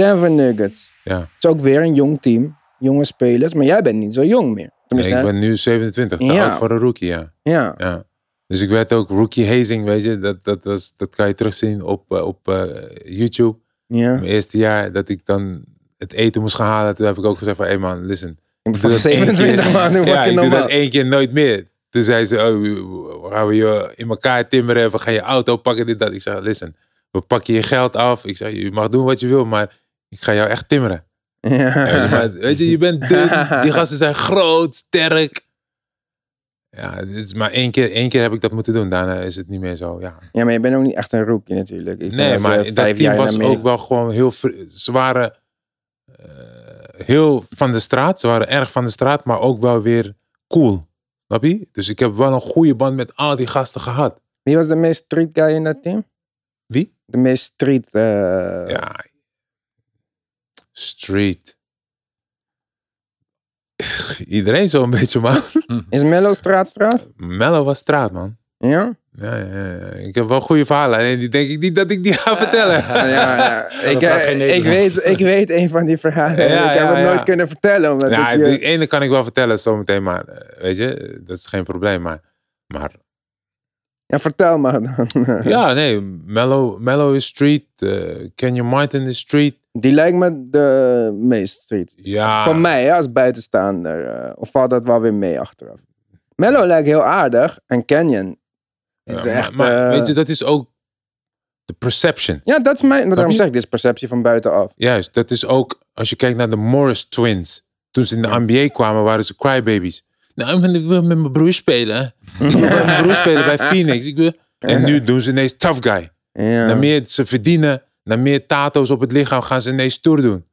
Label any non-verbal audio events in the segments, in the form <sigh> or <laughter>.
Denver Nuggets. Ja. Het is ook weer een jong team. Jonge spelers. Maar jij bent niet zo jong meer. Nee, ik ben nu 27, te Ja. oud voor een rookie, ja. ja. ja. Dus ik werd ook rookie hazing, weet je. Dat, dat, was, dat kan je terugzien op, eh, op eh, YouTube. ja. Mijn eerste jaar dat ik dan het eten moest gaan halen. Toen heb ik ook gezegd van, hé hey man, listen. Ik ben doe van dat één 27 keer. man. Ja, ik doe <laughs> dat één keer nooit meer. Toen zei ze, oh, we gaan we je in elkaar timmeren. We gaan je auto pakken, dit, dat. Ik zei, listen, we pakken je geld af. Ik zei, je mag doen wat je wil, maar ik ga jou echt timmeren. Weet je, Ja. maar, weet je, je bent dun. <laughs> Die gasten zijn groot, sterk. Ja, het is maar één keer, één keer heb ik dat moeten doen. Daarna is het niet meer zo, ja. ja, maar je bent ook niet echt een rookie natuurlijk. Ik Nee, maar dat team jaar was ook wel gewoon heel... Ze waren eh, heel van de straat. Ze waren erg van de straat, maar ook wel weer cool. Snap je? Dus ik heb wel een goede band met al die gasten gehad. Wie was de meest street guy in dat team? Wie? De meest street... eh, Ja. Street. Iedereen zo'n beetje, man. <laughs> Is Mello straatstraat? Mello was straat, man. Ja? Ja, ja, ja. Ik heb wel goede verhalen. Alleen die denk ik niet dat ik die ga vertellen. Ja, ja. <laughs> Ik, eh, ik, weet, ik weet een van die verhalen. Ja, ik heb ja, het nooit kunnen vertellen. Omdat Ja, ik, eh, de ene kan ik wel vertellen zometeen, maar eh, weet je, dat is geen probleem. Maar, maar ja, vertel maar dan. ja, nee, Mellow, Mellow is street, uh, Kenyon Martin is street. Die lijkt me de meest street. Ja, Van mij als buitenstaander. eh, of valt dat wel weer mee achteraf? Mello lijkt heel aardig. En Canyon is ja, echt... maar, maar eh, weet je, dat is ook de perception. ja, dat is mijn... Daarom je? zeg ik, dit is perceptie van buitenaf. Juist, dat is ook, als je kijkt naar de Morris Twins. Toen ze in de NBA kwamen, waren ze crybabies. Nou, ik wil met mijn broer spelen. Ik wil met mijn broer spelen bij <laughs> Phoenix. Ik wil... En nu <laughs> doen ze ineens tough guy. Ja. Na meer ze verdienen, na meer tato's op het lichaam, gaan ze ineens stoer doen.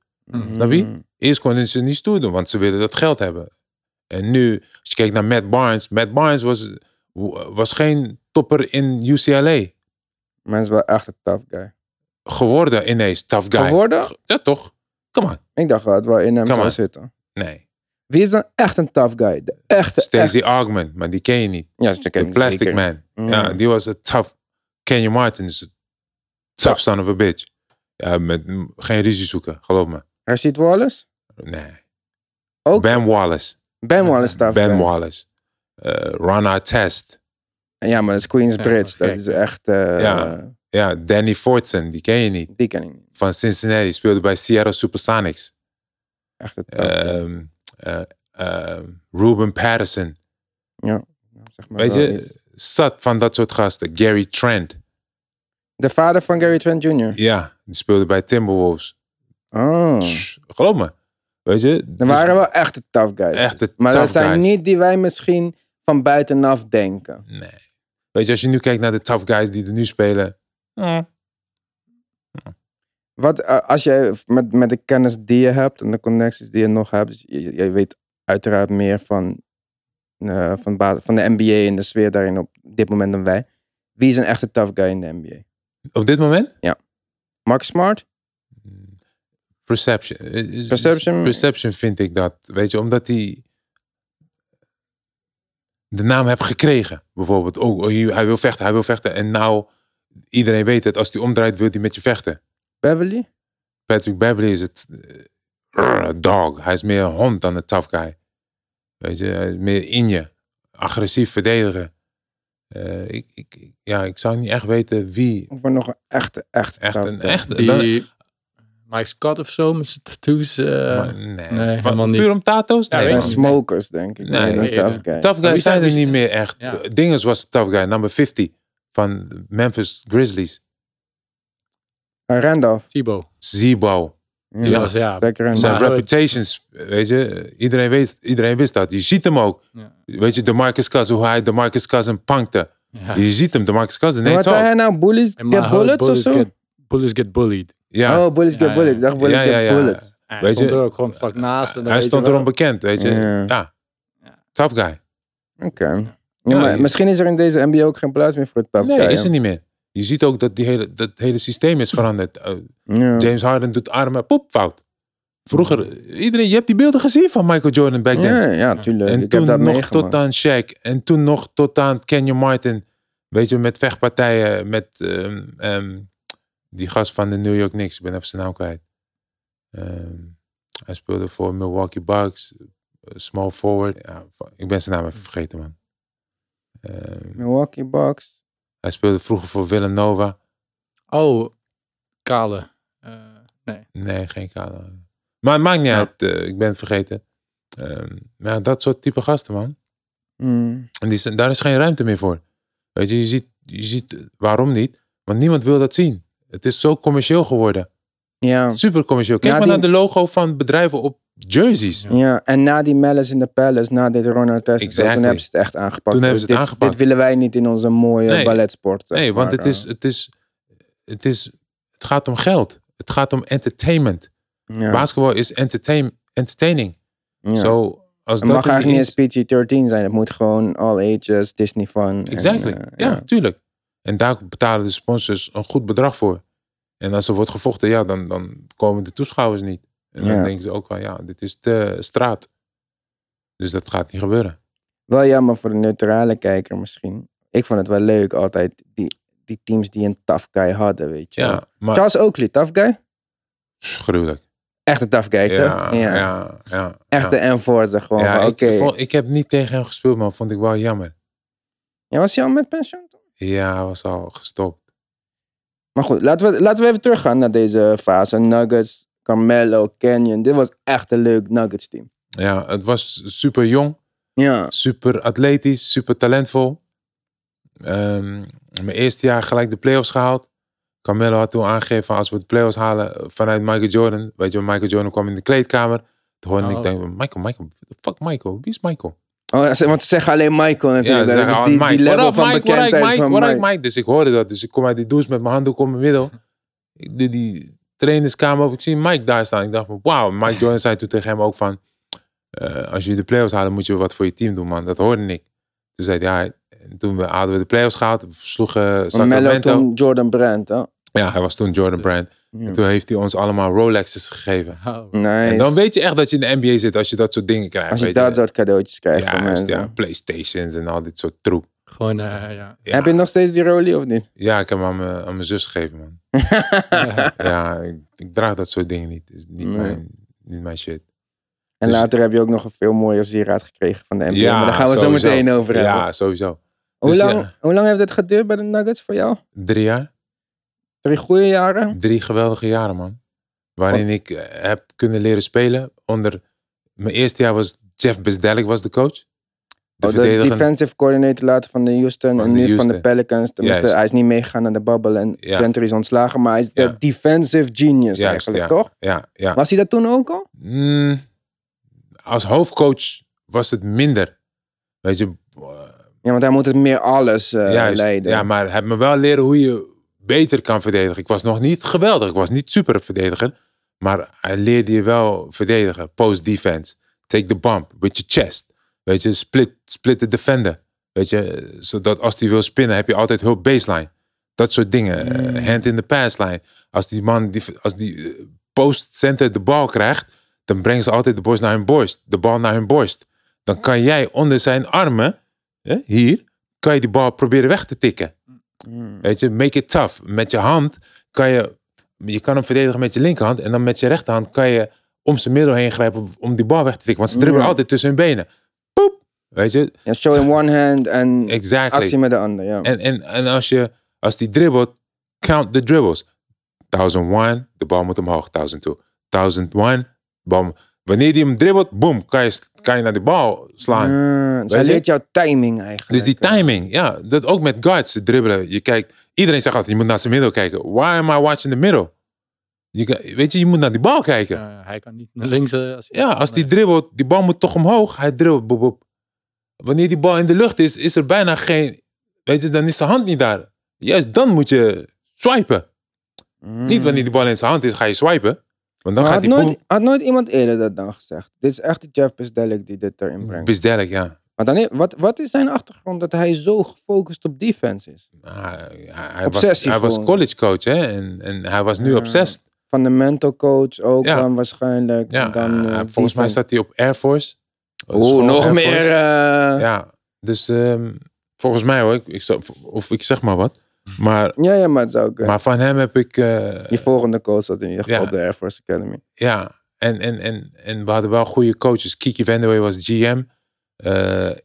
Snap je? Eerst konden ze niet stoer doen, want ze willen dat geld hebben. En nu, als je kijkt naar Matt Barnes. Matt Barnes was, was geen topper in UCLA. Maar is wel echt een tough guy. Geworden ineens, tough guy. Geworden? Ja, toch? Come on. Ik dacht wel het wel in hem zou zitten. Nee. Wie is dan echt een tough guy? De echte, Stacey echt- Augment, maar die ken je niet. Ja, ze De kennen Plastic zeker. Man. Mm. Ja, die was een tough. Kenyon Martin is een tough son of a bitch. Ja, met geen ruzie zoeken, geloof me. Rashid Wallace? Nee. Ook? Ben Wallace. Ben Wallace tough Ben guy. Wallace. Uh, Ron Artest. Ja, maar dat is Queensbridge. Ja, dat is echt... eh, Ja. Ja, Danny Fortson, die ken je niet. Die ken ik niet. Van Cincinnati, speelde bij Seattle Supersonics. Echt guy. Ehm eh, ehm, Ruben Patterson. Ja. Zeg maar Weet je, zat van dat soort gasten. Gary Trent. De vader van Gary Trent Jr. Ja, die speelde bij Timberwolves. Oh. Geloof me. Weet je? Er dus- waren wel echte tough guys. Echte maar tough dat zijn guys. niet die wij misschien van buitenaf denken. Nee. Weet je, als je nu kijkt naar de tough guys die er nu spelen. Wat, eh, als je met, met de kennis die je hebt en de connecties die je nog hebt, dus je, je weet uiteraard meer van, eh, van, van de NBA en de sfeer daarin op dit moment dan wij. Wie is een echte tough guy in de NBA? Op dit moment? Mark Smart? Perception. Is- Perception? Perception vind ik dat. Weet je, omdat hij de naam heeft gekregen. Bijvoorbeeld, oh, oh, hij wil vechten, hij wil vechten. En nou, iedereen weet het. Als hij omdraait, wil hij met je vechten. Beverly? Patrick Beverly is het eh, dog. Hij is meer een hond dan een tough guy. Weet je, hij is meer in je. Agressief verdedigen. Eh, ik, ik, ja, ik zou niet echt weten wie Of er nog een echte, echte echt een echte... Die dan- Mike Scott of zo met zijn tattoos. eh, maar nee, nee, Van- helemaal niet. Puur om tato's? Nee, niet. smokers, denk ik. Nee, Nee, een nee, tough nee. guy. Tough wie guys zijn zijn er die- niet meer echt. Ja. Dinges was tough guy, number 50 van Memphis Grizzlies. Uh, Randolph. Thibaut. Zebo. Ja, was, ja. Zijn Maar- reputations, weet je, iedereen, weet, iedereen wist dat. Je ziet hem ook. Ja. Weet je, de Marcus Cousins, hoe hij de Marcus Cousins punkte. Ja. Je ziet hem, de Marcus Cousins. Nee, Wat zei hij nou? Bullies get bullets of bullies zo? Get, bullies get bullied. Ja, Oh, bullies Ja, get dacht bullies Ja, ja, get ja. bullets. Hij Weet stond je, er ook gewoon vlak naast. En hij stond wel. erom bekend, weet je. Ja. Tough guy. Oké. Ja, Ja, misschien is er in deze NBA ook geen plaats meer voor het tough Nee, guy, is hè? er niet meer. Je ziet ook dat die hele, dat hele systeem is veranderd. Uh, Ja. James Harden doet armen, poep, fout. Vroeger, iedereen, je hebt die beelden gezien van Michael Jordan back then. Ja, ja, tuurlijk. En ik toen nog meegemaakt. tot aan Shaq. En toen nog tot aan Kenyon Martin. Weet je, met vechtpartijen. Met ehm, ehm, die gast van de New York Knicks. Ik ben even zijn naam kwijt. Ehm, hij speelde voor Milwaukee Bucks, eh, small forward. Ja, ik ben zijn naam even vergeten, man. Milwaukee Bucks. Hij speelde vroeger voor Villanova. Oh, kale. Eh, nee. Nee, geen kale. Maar het maakt niet Ja. uit, eh, ik ben het vergeten. Ehm, maar ja, dat soort type gasten, man. Mm. En die, daar is geen ruimte meer voor. Weet je, je ziet, je ziet eh, waarom niet. Want niemand wil dat zien. Het is zo commercieel geworden. Ja. Super commercieel. Kijk Ja, maar die- naar de logo van bedrijven op jerseys. Ja. ja, en na die Malice in the Palace, na dit Ronald Test, Exactly. toen hebben ze het echt aangepakt. Toen hebben Zo, ze het dit, aangepakt. Dit willen wij niet in onze mooie Nee. balletsport. Nee, want maar, het is, eh. het, is, het is. Het gaat om geld. Het gaat om entertainment. ja. Basketbal is entertain, entertaining. ja. Zo, als het dat mag eigenlijk niet eens PG-13 zijn. Het moet gewoon all ages, Disney fun. en, Exactly. eh, ja, tuurlijk. En daar betalen de sponsors een goed bedrag voor. En als er wordt gevochten, ja, dan, dan komen de toeschouwers niet. En dan denken ze ook van, ja, dit is de straat. Dus dat gaat niet gebeuren. Wel jammer voor de neutrale kijker misschien. Ik vond het wel leuk altijd, die, die teams die een tough guy hadden, weet je. wel. Ja, maar Charles Oakley, tough guy? gruwelijk. Echt een tough guy, Ja, toch? ja, ja. ja, Echt een enforcer gewoon. Ja, van, ik, Oké. vond- ik heb niet tegen hem gespeeld, maar vond ik wel jammer. Ja, was hij al met pensioen? toen? Ja, hij was al gestopt. Maar goed, laten we, laten we even teruggaan naar deze fase. Nuggets, Carmelo, Canyon. Dit was echt een leuk Nuggets team. Ja, het was super jong. Ja. super atletisch, super talentvol. Ehm, mijn eerste jaar gelijk de playoffs gehaald. Carmelo had toen aangegeven als we de playoffs halen vanuit Michael Jordan. Weet je, Michael Jordan kwam in de kleedkamer. Toen hoorde Oh. ik denk, Michael, Michael, fuck Michael, wie is Michael? Oh, want ze zeggen alleen Michael Ja, ze dat zeggen, is oh, die, Mike. die level up, van Mike? Bekendheid Mike? van Mike. Mike? Dus ik hoorde dat. Dus ik kom uit die douche met mijn handdoek om mijn middel. Ik doe die trainerskamer op. Ik zie Mike daar staan. Ik dacht van, wauw. Mike Jordan zei toen tegen hem ook van... eh, als je de playoffs halen, moet je wat voor je team doen, man. Dat hoorde ik. Toen zei hij, ja. En toen we, hadden we de playoffs gehaald. We versloegen Carmelo Sacramento. toen Jordan Brand, hè? Ja, hij was toen Jordan Brand. Ja. En toen heeft hij ons allemaal Rolexes gegeven. Oh. Nice. En dan weet je echt dat je in de NBA zit als je dat soort dingen krijgt. Als je weet dat soort cadeautjes krijgt ja, van juist, mensen. ja, Playstations en al dit soort troep. Gewoon, eh, ja. Ja. Heb je nog steeds die Rolie of niet? Ja, ik heb hem aan mijn, aan mijn zus gegeven, man. <laughs> Ja, ik, ik draag dat soort dingen niet. is niet, Nee. mijn, niet mijn shit. En Dus- later heb je ook nog een veel mooier sieraad gekregen van de NBA. Ja, maar daar gaan we sowieso. zo meteen over hebben. Ja, sowieso. hoe, dus lang, ja. hoe lang heeft het geduurd bij de Nuggets voor jou? Drie jaar. Drie goede jaren? Drie geweldige jaren, man. Waarin ik eh, heb kunnen leren spelen. Onder mijn eerste jaar was Jeff Bezdelik was de coach. De Oh, de defensive coördinator later van de Houston Van en de nu van de. Pelicans. Tenminste, hij is niet meegegaan naar de bubble en Ja. Gentry is ontslagen. Maar hij is de defensive genius Juist, eigenlijk, toch? Ja, ja. Was hij dat toen ook al? Mm, als hoofdcoach was het minder. Weet je, eh, Ja, want hij moet het meer alles eh, juist. leiden. Ja, maar hij heeft me wel leren hoe je beter kan verdedigen. Ik was nog niet geweldig. Ik was niet super verdediger. Maar hij leerde je wel verdedigen. Post defense. Take the bump with your chest. Weet je, split, split the defender. Weet je, zodat als hij wil spinnen heb je altijd hulp baseline. Dat soort dingen. Eh, Mm. hand in the pass line. Als die man, die, als die eh, post center de bal krijgt, dan brengen ze altijd de borst naar hun borst. De bal naar hun borst. Dan kan jij onder zijn armen, hè, hier, kan je die bal proberen weg te tikken. Mm. Weet je, make it tough. Met je hand kan je, je kan hem verdedigen met je linkerhand en dan met je rechterhand kan je om zijn middel heen grijpen om die bal weg te tikken. Want ze dribbelen altijd tussen hun benen. Weet je, Ja, show in one hand en exactly. actie met de ander. Ja. En, en, en als, je, als die dribbelt, count the dribbles. 1001, de bal moet omhoog. 1002, 1001, bal. Wanneer die hem dribbelt, boom, kan je, kan je naar de bal slaan. Ah, dus hij leert jouw timing eigenlijk. Dus die eh. timing, ja, dat ook met guards dribbelen. Je kijkt, iedereen zegt altijd, je moet naar zijn middel kijken. Why am I watching the middle? Je, weet je, je moet naar die bal kijken. Eh, hij kan niet naar links. eh, als hij- Ja, als die dribbelt, die bal moet toch omhoog. Hij dribbelt, boep, boep. Wanneer die bal in de lucht is, is er bijna geen, weet je, dan is zijn hand niet daar. Juist dan moet je swipen. Mm. Niet wanneer die bal in zijn hand is, ga je swipen. Want dan Maar gaat had, die nooit, had nooit iemand eerder dat dan gezegd? Dit is echt de Jeff Bezdelik die dit erin brengt. Bizdellijk, ja. Maar dan, wat, wat is zijn achtergrond dat hij zo gefocust op defense is? Nou, Hij, was, hij was college coach, hè. En, en hij was nu Ja. obsessed. Fundamental coach ook Ja. dan waarschijnlijk. Ja, dan, eh, eh, volgens mij staat hij op Air Force. Oeh, School nog meer. Eh, Ja, dus ehm, volgens mij hoor, ik, ik, zou- of ik zeg maar wat. Maar, Ja, ja, maar het ook... eh, maar van hem heb ik... eh, je volgende coach zat in ieder geval Ja. de Air Force Academy. Ja, en, en, en, en we hadden wel goede coaches. Kiki Vandewey was GM.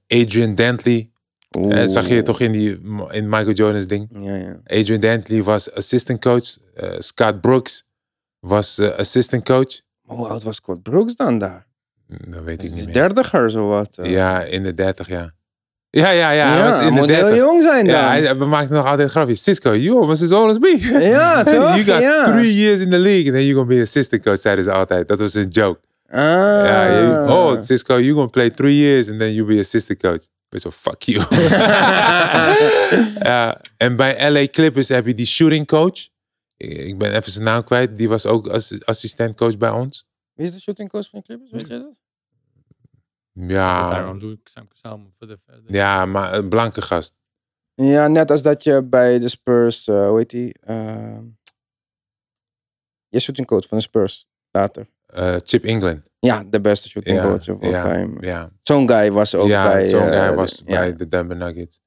Adrian Dantley. Oeh. dat zag je toch in, die, in Michael Jordan's ding. Ja, ja. Adrian Dantley was assistant coach. Scott Brooks was assistant coach. Maar Hoe oud was Scott Brooks dan daar? Dat weet ik niet meer. dertiger zo wat? eh. Ja, in de 30 jaar. Ja, ja, ja. hij Ja, was in de moet heel 30. jong zijn dan. Ja, hij, we maakten nog altijd grapjes. Cisco, you was as old as me. Ja, <laughs> toch? you got Ja. three years in the league. And then you're gonna be assistant coach, zeiden ze altijd. Dat was een joke. Ah. Ja, je- oh, Cisco, you're gonna play three years and then you'll be assistant coach. Wel, fuck you. <laughs> <laughs> ja, en bij LA Clippers heb je die shooting coach. Ik ik ben even zijn naam kwijt. Die was ook assi- assistent coach bij ons. Wie is de shooting coach van de Clippers? Weet je dat? Ja, Tyron Lue, Sam samen voor de verder. ja maar een blanke gast. Ja, net als dat je bij de Spurs, eh, hoe heet die? Eh, je shooting coach van de Spurs later. Eh, Chip England. Ja, de beste shooting Ja, coach of all ja, time. ja. Zo'n guy was ook ja, bij... zo'n guy de- was ja. bij de Denver Nuggets.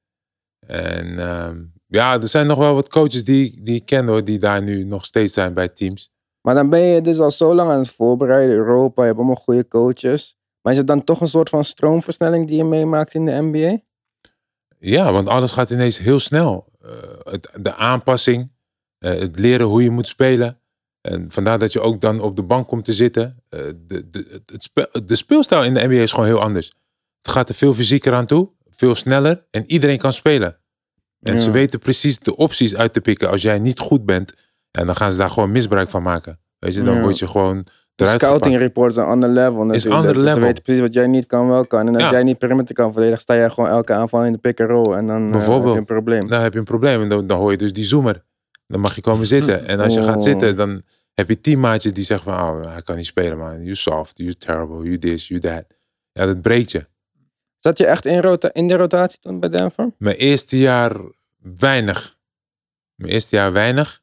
En ehm, ja, er zijn nog wel wat coaches die, die ik ken hoor, die daar nu nog steeds zijn bij teams. Maar dan ben je dus al zo lang aan het voorbereiden. Europa, je hebt allemaal goede coaches. Maar is het dan toch een soort van stroomversnelling die je meemaakt in de NBA? Ja, want alles gaat ineens heel snel. Eh, het, de aanpassing, eh, het leren hoe je moet spelen. En vandaar dat je ook dan op de bank komt te zitten. Eh, de, de, het de speelstijl in de NBA is gewoon heel anders. Het gaat er veel fysieker aan toe, veel sneller en iedereen kan spelen. En Ja. ze weten precies de opties uit te pikken. Als jij niet goed bent, ja, dan gaan ze daar gewoon misbruik van maken. Weet je, dan Ja. word je gewoon De scouting reports zijn ander level. natuurlijk. ander Dus level. Ze weten precies wat jij niet kan, wel kan. En als Ja. jij niet perimeter kan verdedigen, sta jij gewoon elke aanval in de pick and roll. En dan eh, heb je een probleem. Dan heb je een probleem en dan, dan hoor je dus die zoomer. Dan mag je komen zitten. En als je gaat Oh. zitten, dan heb je teammaatjes die zeggen van... Oh, hij kan niet spelen, man. You soft, you terrible, you this, you that. Ja, dat breekt je. Zat je echt in, rota in de rotatie toen bij Denver? Mijn eerste jaar weinig. Mijn eerste jaar weinig.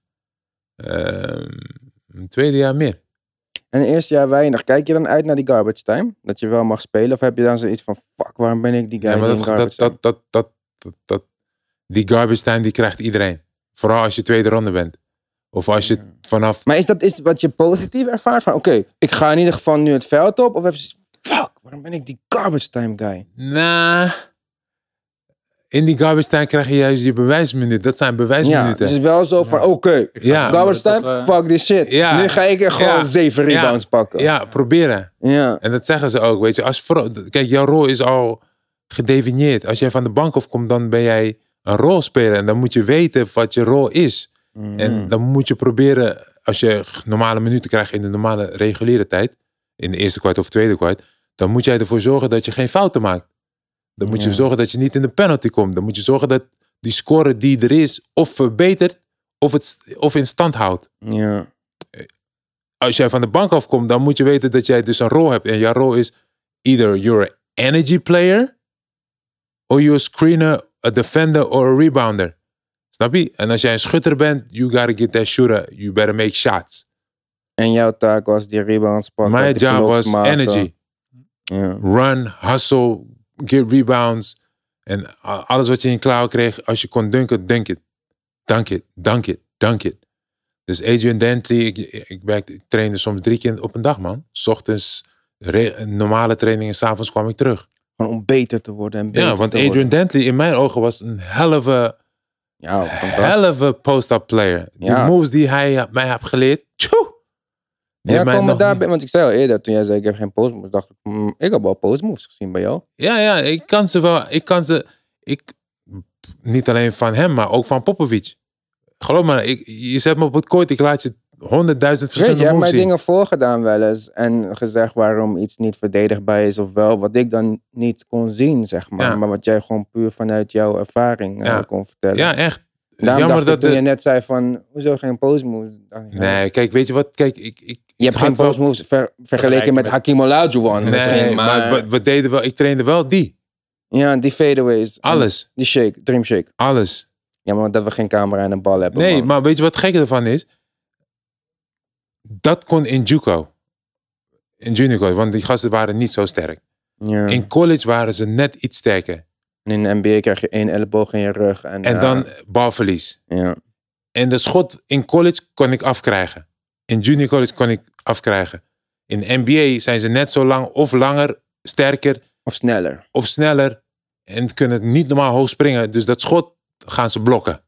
Ehm, mijn tweede jaar meer. En het eerste jaar weinig. Kijk je dan uit naar die garbage time? Dat je wel mag spelen? Of heb je dan zoiets van, fuck, waarom ben ik die guy Ja, maar die dat, dat, garbage time? dat, dat, dat, dat, die garbage time die krijgt iedereen. Vooral als je tweede ronde bent. Of als je vanaf... Maar is dat is wat je positief ervaart? Van oké, ik ga in ieder geval nu het veld op. Of heb je fuck, waarom ben ik die garbage time guy? Nah, in die garbage time krijg je juist je bewijsminuten. Dat zijn Ja, bewijsminuten. dus het is wel zo van, oké, Ja. garbage time, toch, eh, fuck this shit. Ja. Nu ga ik er gewoon Ja. zeven Ja. rebounds pakken. Ja, proberen. Ja. En dat zeggen ze ook, weet je. Als voor, kijk, jouw rol is al gedefinieerd. Als jij van de bank afkomt, dan ben jij een rolspeler. En dan moet je weten wat je rol is. Mhm. En dan moet je proberen, als je normale minuten krijgt in de normale reguliere tijd, in de eerste kwart of tweede kwart, dan moet jij ervoor zorgen dat je geen fouten maakt. Dan moet je Ja. zorgen dat je niet in de penalty komt. Dan moet je zorgen dat die score die er is, of verbetert, of, het, of in stand houdt. ja. Als jij van de bank afkomt, dan moet je weten dat jij dus een rol hebt. En jouw rol is either you're an energy player, or you're a screener, a defender, or a rebounder. Snap je? En als jij een schutter bent, you gotta get that shooter. You better make shots. En jouw taak was die rebounds pakken. My die job was maken. energy. Ja. Run, hustle, get rebounds. En a- alles wat je in klauw kreeg, als je kon dunken, dunk it. Dunk it, dunk it, dunk it. Dus Adrian Dantley, ik, ik, trainde soms drie keer op een dag, man. 's ochtends re- normale trainingen, s'avonds kwam ik terug. Gewoon om beter te worden en beter Ja, want Adrian worden. Dantley in mijn ogen was een a, Ja, a post-up player. Die Ja. moves die hij mij heeft geleerd, tjoe. Ja, heeft mij kom nog daar, niet- bij- want ik zei al eerder, toen jij zei ik heb geen post moves, dacht ik, hmm, ik heb wel post moves gezien bij jou. Ja, ja, ik kan ze wel. Ik kan ze. Ik, niet alleen van hem, maar ook van Popovic. Geloof me, ik, je zet me op het kooit, ik laat je honderdduizend Weet je, je verschillende hebt moves mij zien. dingen voorgedaan wel eens en gezegd waarom iets niet verdedigbaar is of wel, wat ik dan niet kon zien, zeg maar. Ja. Maar wat jij gewoon puur vanuit jouw ervaring eh, kon vertellen. Ja, echt. Daarom Jammer dacht dat ik toen de- je net zei van, hoezo geen moves? Ja. Nee, kijk, weet je wat? Kijk, ik. ik Je hebt geen post moves ver- vergeleken met met- Hakim Olajuwon Nee, maar, maar... we, deden wel. Ik trainde wel die. ja, die fadeaways. Alles. Die shake, dream shake. Alles. Ja, maar dat we geen camera en een bal hebben. Nee, man. maar weet je wat gekke ervan is? Dat kon in Juco. In junior college, want die gasten waren niet zo sterk. Ja. In college waren ze net iets sterker. En in de NBA krijg je één elleboog in je rug. En, En ja, dan balverlies. Ja. En de schot in college kon ik afkrijgen. In junior college kon ik afkrijgen. In de NBA zijn ze net zo lang of langer, sterker Of sneller. of sneller. En kunnen het niet normaal hoog springen. Dus dat schot gaan ze blokken.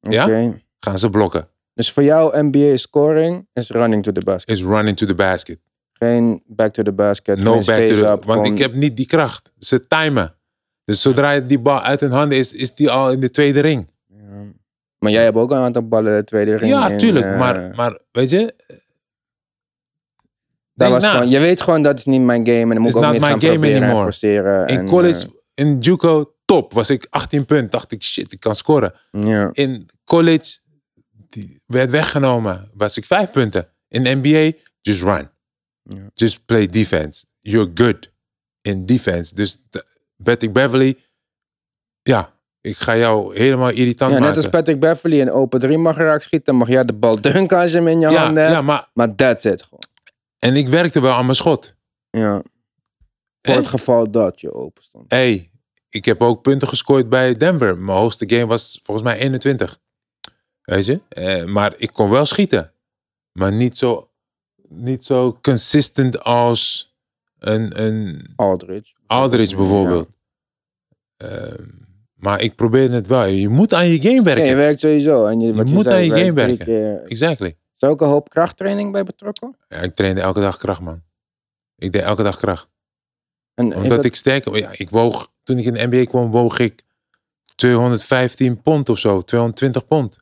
Ja? Gaan ze blokken. Dus voor jou NBA scoring is running to the basket. Is running to the basket. Geen back to the basket. No back to the... face-up, Want gewoon- ik heb niet die kracht. Ze timen. Dus zodra die bal uit hun handen is, is die al in de tweede ring. Ja. Maar jij hebt ook een aantal ballen de tweede ring. Ja, in, tuurlijk. eh, maar, maar weet je... dat was na. gewoon, je weet gewoon dat is niet mijn game. En dan moet ik ook niet gaan game proberen en forceren. In en, college, in Juco, top. Was ik 18 punten. Dacht ik, shit, ik kan scoren. eh. In college die werd weggenomen. Was ik vijf punten. In NBA, just run. Just play defense. You're good in defense. Dus Patrick Beverly, ja, ik ga jou helemaal irritant Ja, net als Patrick Beverly in open 3 mag raak schieten. mag jij de bal dunken als je hem in je ja, handen hebt. ja, maar Maar that's it gewoon. en ik werkte wel aan mijn schot. Ja. Voor En- het geval dat je open stond. hey, ik heb ook punten gescoord bij Denver. Mijn hoogste game was volgens mij 21. Weet je? Eh, maar ik kon wel schieten. Maar niet zo, niet zo consistent als een, een Aldridge. Aldridge bijvoorbeeld. Ehm, maar ik probeer het wel. Je moet aan je game Ja, werken. je werkt sowieso. En je, wat moet zei, aan je game werken. keer. Exactly. Is er ook een hoop krachttraining bij betrokken? Ja, ik trainde elke dag kracht, man. Ik deed elke dag kracht. En Omdat dat- ik sterker... Ja, ik woog... Toen ik in de NBA kwam, woog ik 215 pond of zo. 220 pond.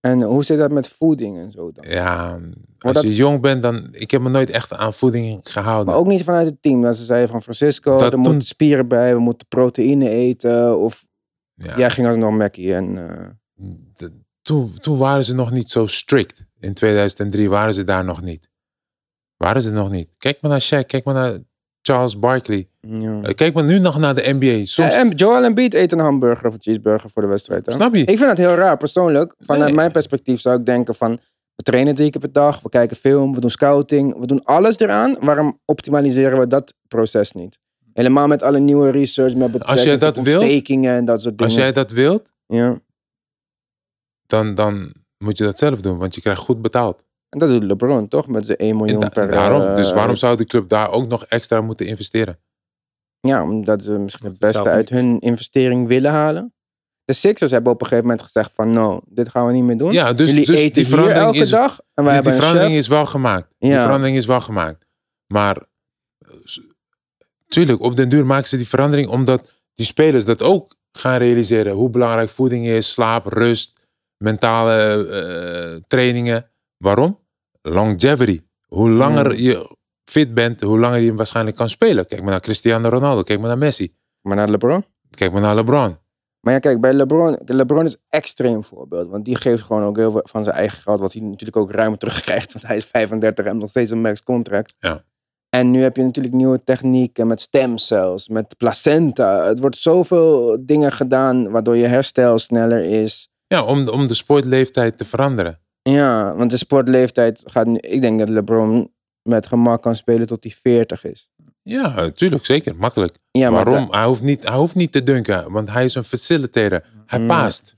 En hoe zit dat met voeding en zo dan? Ja, als dat- je jong bent, dan... Ik heb me nooit echt aan voeding gehouden. Maar ook niet vanuit het team. Dat ze zeiden van Francisco, Dat er toen- moeten spieren bij, we moeten proteïne eten. Of ja, jij ging alsnog Mackie en... eh, toen, toen waren ze nog niet zo strict. In 2003 waren ze daar nog niet. Waren ze nog niet. Kijk maar naar Shaq, kijk maar naar Charles Barkley. ja. Eh, Kijk maar nu nog naar de NBA. Soms, En Joel Embiid eet een hamburger of een cheeseburger voor de wedstrijd. Hè? snap je? Ik vind dat heel raar, persoonlijk. Vanuit Nee. mijn perspectief zou ik denken van... We trainen drie keer per dag, we kijken film, we doen scouting. We doen alles eraan. Waarom optimaliseren we dat proces niet? Helemaal met alle nieuwe research met betrekking jij dat tot wilt, en dat soort dingen. Als jij dat wilt, Ja. dan, dan moet je dat zelf doen. Want je krijgt goed betaald. En dat doet LeBron toch? Met zijn 1 En miljoen da- per... daarom, eh, dus waarom zou de club daar ook nog extra moeten investeren? Ja, omdat ze misschien het beste uit hun investering willen halen. De Sixers hebben op een gegeven moment gezegd van... No, dit gaan we niet meer doen. Ja, dus, Jullie dus eten die hier verandering, elke is, dag. En wij die, hebben die een verandering chef. is wel gemaakt. Die verandering is wel gemaakt. Maar tuurlijk, op den duur maken ze die verandering omdat die spelers dat ook gaan realiseren. Hoe belangrijk voeding is, slaap, rust, mentale eh, trainingen. Waarom? Longevity. Hoe langer Ja. je fit bent, hoe langer je waarschijnlijk kan spelen. Kijk maar naar Cristiano Ronaldo, kijk maar naar Messi, Maar naar LeBron. kijk maar naar LeBron. Maar ja, kijk, bij LeBron... LeBron is een extreem voorbeeld. Want die geeft gewoon ook heel veel van zijn eigen geld. Wat hij natuurlijk ook ruim terugkrijgt. Want hij is 35 en nog steeds een max contract. Ja. En nu heb je natuurlijk nieuwe technieken met stemcells, met placenta. Het wordt zoveel dingen gedaan waardoor je herstel sneller is. Ja, om, om de sportleeftijd te veranderen. Ja, want de sportleeftijd gaat nu... Ik denk dat LeBron met gemak kan spelen tot hij 40 is. Ja, natuurlijk, zeker. Makkelijk. Ja, maar Waarom? Hij hoeft, niet, hij hoeft niet te dunken, want hij is een facilitator. Hij Ja. paast.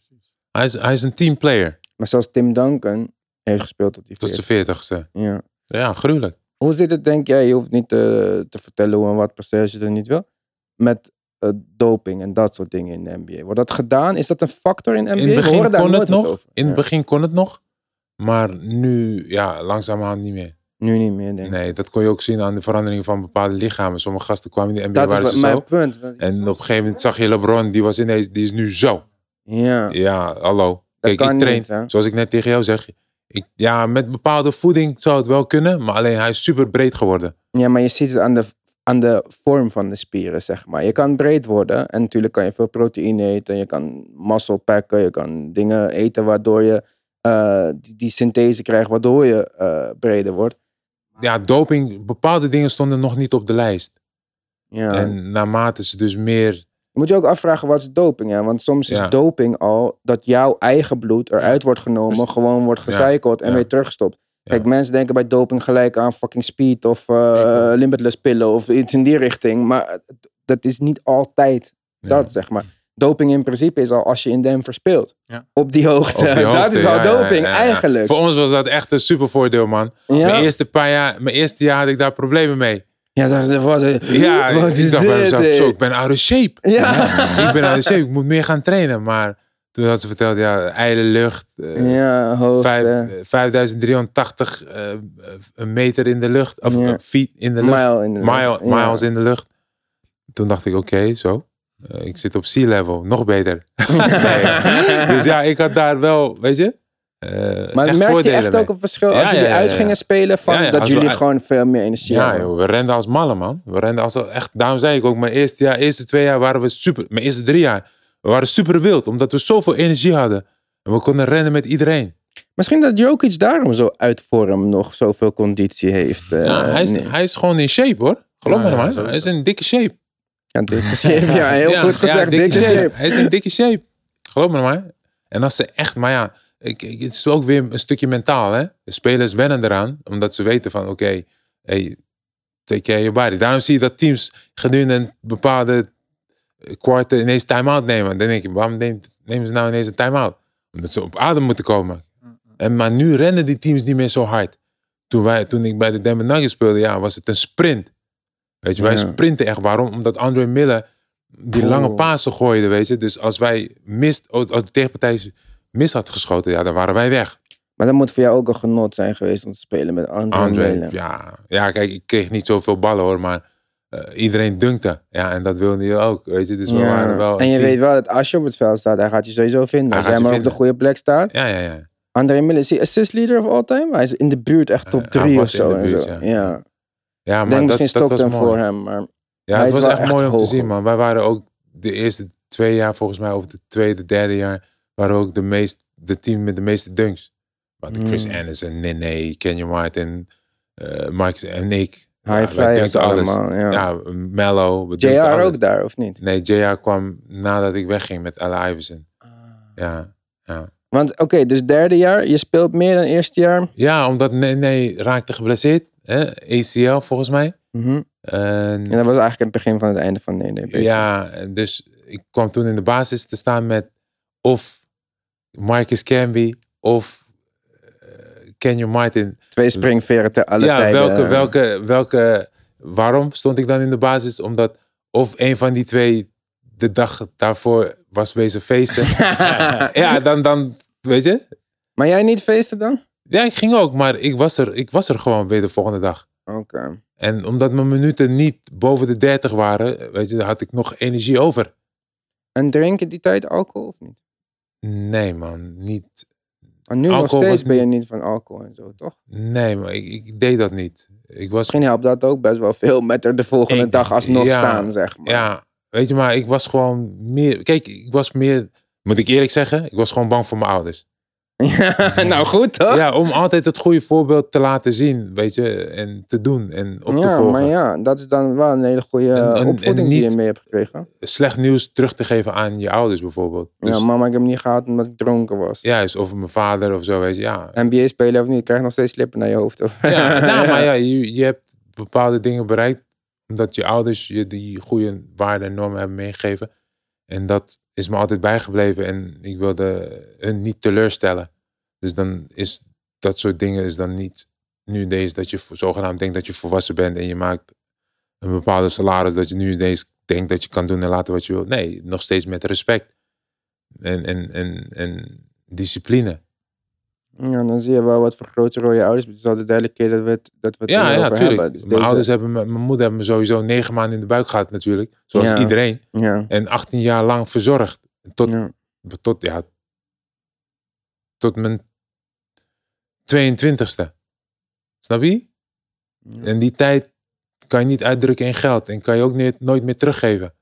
Hij is, hij is een teamplayer. Maar zelfs Tim Duncan heeft gespeeld tot hij Tot 40 zijn veertigste. Ja. Ja, gruwelijk. Hoe zit het, denk jij? Je hoeft niet te, te vertellen hoe en wat precies je er niet wil. Met eh, doping en dat soort dingen in de NBA. Wordt dat gedaan? Is dat een factor in de NBA? In het begin kon het nog. In het Ja. begin kon het nog. Maar nu, ja, langzamerhand niet meer. Nu niet meer, denk ik. Nee, dat kon je ook zien aan de verandering van bepaalde lichamen. Sommige gasten kwamen in de NBA, dat waren is ze wat zo. mijn punt. want- En op een gegeven moment zag je LeBron, die was ineens, die is nu zo. Ja, Ja, hallo. Kijk, kan ik train, niet, hè? zoals ik net tegen jou zeg. Ik, ja, met bepaalde voeding zou het wel kunnen. Maar alleen hij is super breed geworden. ja, maar je ziet het aan de, aan de vorm van de spieren, zeg maar. Je kan breed worden. En natuurlijk kan je veel proteïne eten. Je kan muscle packen. Je kan dingen eten waardoor je eh, die, die synthese krijgt. Waardoor je eh, breder wordt. Ja, doping, bepaalde dingen stonden nog niet op de lijst. Ja. En naarmate ze dus meer... Moet je ook afvragen wat is doping, hè? Want soms is Ja. doping al dat jouw eigen bloed eruit wordt genomen, gewoon wordt gecycled en Ja. weer teruggestopt. Kijk, Ja. mensen denken bij doping gelijk aan fucking speed of ook. limitless pillen of iets in die richting. Maar dat is niet altijd Dat zeg maar. Doping in principe is al als je in Denver speelt. Ja. Op die hoogte. Op die <laughs> dat is al ja, doping ja, eigenlijk. Voor ons was dat echt een super voordeel, man. Mijn, eerste paar jaar, mijn eerste jaar had ik daar problemen mee. Ja, dacht, wat, Ja, <laughs> wat ik is dacht bij dit? mezelf, eh? zo, ik ben out of shape. Ja. ik ben out of shape, ik moet meer gaan trainen. Maar toen had ze verteld, ja, ijle lucht. eh, Ja, hoogte. vijf- 5380 eh, een meter in de lucht. Of feet in de lucht. Mile in de lucht. Mile-. Miles in de lucht. Toen dacht ik, oké, zo. Eh, ik zit op sea level, nog beter. <laughs> Nee. Dus ja, ik had daar wel, weet je. eh Maar echt merk je echt mee. ook een verschil als Ja, jullie ja, ja, uit gingen spelen? Van, dat we jullie gewoon veel meer energie Ja, hadden? joh, we renden als mannen, man. We renden als echt. Daarom zei ik ook, mijn eerste jaar, eerste twee jaar waren we super. Mijn eerste drie jaar, we waren super wild, omdat we zoveel energie hadden. En we konden rennen met iedereen. Misschien dat Jokic daarom zo uit vorm nog zoveel conditie heeft. ja, hij, is, nee. hij is gewoon in shape, hoor. Geloof me maar. sowieso. Hij is in dikke shape. Ja, dikke <laughs> shape. Ja, heel Ja, goed gezegd. ja, dikke shape. Hij is in dikke shape. Geloof me maar. En als ze echt, maar ja, ik, ik- het is ook weer een stukje mentaal, hè. De spelers wennen eraan, omdat ze weten van, oké, hey, take care of your body. Daarom zie je dat teams gedurende een bepaalde kwart ineens time-out nemen. Dan denk je, waarom neemt, nemen ze nou ineens een time-out? Omdat ze op adem moeten komen. En, maar nu rennen die teams niet meer zo hard. Toen, wij, toen ik bij de Denver Nuggets speelde, ja, was het een sprint. Weet je, wij sprinten echt. Waarom? Omdat Andre Miller die lange pasen gooide, weet je. Dus als wij mist, als de tegenpartij mis had geschoten, ja, dan waren wij weg. Maar dat moet voor jou ook een genot zijn geweest om te spelen met Andre, Andre, Miller. ja. ja, kijk, ik kreeg niet zoveel ballen hoor, maar eh, iedereen dunkte. Ja, en dat wilde je ook, weet je. Dus we Ja. waren wel En je weet wel dat als je op het veld staat, hij gaat je sowieso vinden. Hij Als jij maar op de goede plek staat. Ja, ja, ja. Andre Miller, is hij assist leader of all time? Hij is in de buurt echt top Hij- hij 3 of was in zo. en zo. ja. Ja. Ja, maar denk dat, misschien dat was voor hem. Maar Ja, Hij het was echt echt mooi om te zien, man. Wij waren ook de eerste twee jaar, volgens mij, of de tweede, derde jaar, waren ook de, meest, de team met de meeste dunks. Hadden Chris Mm. Anderson, Nene, Kenyon Martin, eh Mark en ik. high Ja, wij dunkten alles. allemaal. Ja. Ja, Mello. we JR alles. ook daar, of niet? Nee, JR kwam nadat ik wegging met Allen Iverson. Ah. Ja, Want oké, dus derde jaar, je speelt meer dan eerste jaar. ja omdat Nene raakte geblesseerd. Hè? ACL volgens mij. Mhm. En, En dat was eigenlijk het begin van het einde van nee, nee. Ja, dus ik kwam toen in de basis te staan met of Marcus Camby of eh, Kenyon Martin. Twee springveren te alle ja, tijden. welke, welke, welke, waarom stond ik dan in de basis? Omdat of een van die twee de dag daarvoor was wezen feesten. <laughs> ja, dan, dan, weet je. Maar jij niet feesten dan? Ja, ik ging ook, maar ik was er, ik was er gewoon weer de volgende dag. Oké. En omdat mijn minuten niet boven de 30 waren, weet je, had ik nog energie over. En drinken die tijd alcohol of niet? Nee, man, niet. Nu nog steeds ben je niet- van alcohol en zo, toch? Nee, maar ik, ik deed dat niet. Ik was, Misschien helpt dat ook best wel veel met er de volgende Ik dag alsnog ja, staan, zeg maar. ja, weet je, maar ik was gewoon meer. Kijk, ik was meer. Moet ik eerlijk zeggen, ik was gewoon bang voor mijn ouders. <laughs> nou goed, toch? Ja, om altijd het goede voorbeeld te laten zien, weet je, en te doen en op te Ja, volgen. maar ja, dat is dan wel een hele goede En- en- opvoeding en die je mee hebt gekregen. Slecht nieuws terug te geven aan je ouders bijvoorbeeld. Dus, ja, mama, ik heb hem niet gehad omdat ik dronken was. Juist, of mijn vader of zo, weet je, ja. NBA spelen of niet, krijg nog steeds slippen naar je hoofd. Of... Ja, <laughs> nou, maar ja, je, je hebt bepaalde dingen bereikt. Omdat je ouders je die goede waarden en normen hebben meegegeven. En dat is me altijd bijgebleven. En ik wilde hun niet teleurstellen. Dus dan is dat soort dingen is dan niet nu deze dat je zogenaamd denkt dat je volwassen bent. En je maakt een bepaalde salaris dat je nu ineens denkt dat je kan doen en laten wat je wilt. Nee, nog steeds met respect. En, en, en, en discipline. Ja, dan zie je wel wat voor grote rol je ouders. Het is al de derde keer dat we het, dat we het Ja, ja, erover tuurlijk. hebben. Dus mijn, deze- ouders hebben me, mijn moeder heeft me sowieso negen maanden in de buik gehad natuurlijk. Zoals Ja. iedereen. Ja, En 18 jaar lang verzorgd. Tot, ja. tot, ja, tot mijn 22ste. Snap je? En die tijd kan je niet uitdrukken in geld. En kan je ook niet, nooit meer teruggeven.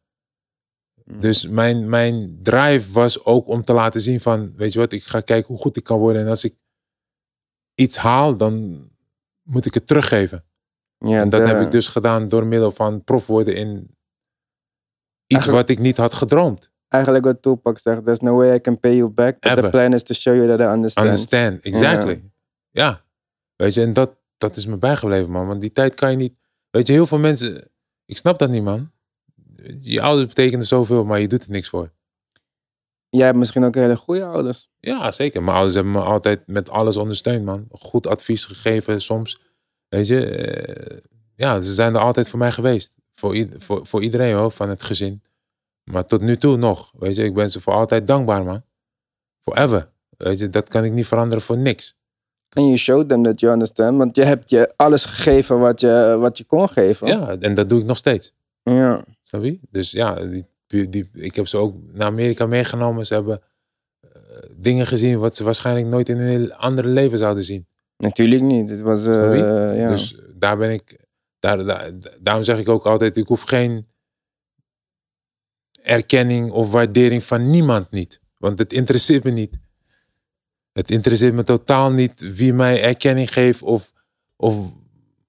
Dus mijn, mijn drive was ook om te laten zien van... Weet je wat, ik ga kijken hoe goed ik kan worden. En als ik iets haal, dan moet ik het teruggeven. Ja, en dat de- heb ik dus gedaan door middel van prof worden in iets Eigenlijk- wat ik niet had gedroomd. Eigenlijk wat Tupac zegt, there's no way I can pay you back, but the plan is to show you that I understand. Understand, exactly. Ja. Weet je, en dat, dat is me bijgebleven, man. Want die tijd kan je niet... Weet je, heel veel mensen... Ik snap dat niet, man. Je ouders betekenen zoveel, maar je doet er niks voor. Jij hebt misschien ook hele goede ouders. Ja, zeker. Mijn ouders hebben me altijd met alles ondersteund, man. Goed advies gegeven soms. Weet je, eh, ja, ze zijn er altijd voor mij geweest. Voor, voor iedereen hoor, van het gezin. Maar tot nu toe nog. Weet je, ik ben ze voor altijd dankbaar, man. Forever. Weet je, dat kan ik niet veranderen voor niks. En je showed them that you understand. Want je hebt je alles gegeven wat je, wat je kon geven. Ja, en dat doe ik nog steeds. Ja. Snap je? Dus ja, die, die, ik heb ze ook naar Amerika meegenomen. Ze hebben eh, dingen gezien wat ze waarschijnlijk nooit in hun andere leven zouden zien. Natuurlijk niet. Het was, eh, ja. Dus daar ben ik, daar, daar, daarom zeg ik ook altijd, ik hoef geen erkenning of waardering van niemand niet. Want het interesseert me niet. Het interesseert me totaal niet wie mij erkenning geeft of, of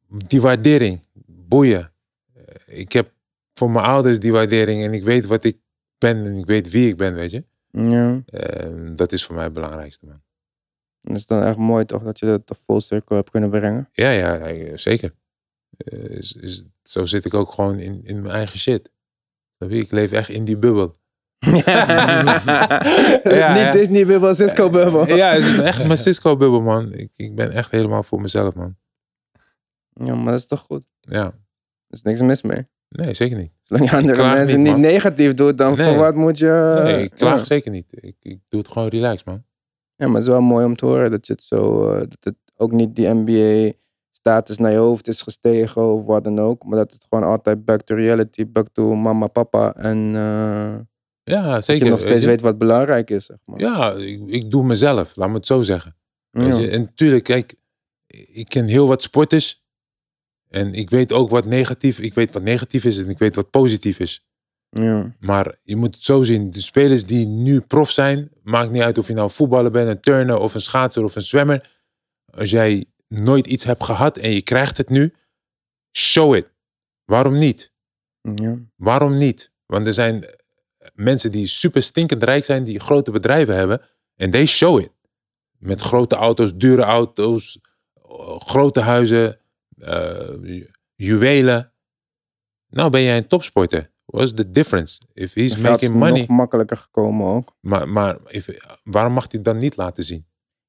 die waardering. Boeien. Eh, Ik heb voor mijn ouders die waardering en ik weet wat ik ben en ik weet wie ik ben, weet je. ja. Eh, dat is voor mij het belangrijkste, man. Dat is dan echt mooi toch, dat je dat toch vol cirkel hebt kunnen brengen. Ja, ja, eh, zeker. Eh, is, is, zo zit ik ook gewoon in, in mijn eigen shit. Ik leef echt in die bubbel. <laughs> Ja, niet ja. Disney bubbel, Cisco bubbel. Ja, het is echt <laughs> mijn Cisco-bubbel, man. Ik, ik ben echt helemaal voor mezelf, man. Ja, maar dat is toch goed. Ja, Er is niks mis mee. Nee, zeker niet. Zolang je andere mensen niet, negatief doet, dan Nee. voor wat moet je... Nee, ik klaag ja. zeker niet. Ik, ik doe het gewoon relaxed, man. Ja, maar het is wel mooi om te horen dat je het zo... eh, dat het ook niet die NBA-status naar je hoofd is gestegen of wat dan ook. Maar dat het gewoon altijd back to reality, back to mama, papa. En eh, Ja, dat zeker. je nog weet steeds je. weet wat belangrijk is, zeg maar. Ja, ik, ik doe mezelf, laat me het zo zeggen. Ja. En natuurlijk, kijk, ik ken heel wat sporters. En ik weet ook wat negatief, ik weet wat negatief is en ik weet wat positief is. Ja. Maar je moet het zo zien. De spelers die nu prof zijn, maakt niet uit of je nou voetballer bent, een turner of een schaatser of een zwemmer. Als jij nooit iets hebt gehad en je krijgt het nu, show it. Waarom niet? Ja. Waarom niet? Want er zijn mensen die super stinkend rijk zijn, die grote bedrijven hebben. En they show it. Met grote auto's, dure auto's, eh, grote huizen, ju- juwelen. Nou ben jij een topsporter. What's the difference? If he's Het making money. nog makkelijker gekomen ook. Maar, maar if- waarom mag hij het dan niet laten zien?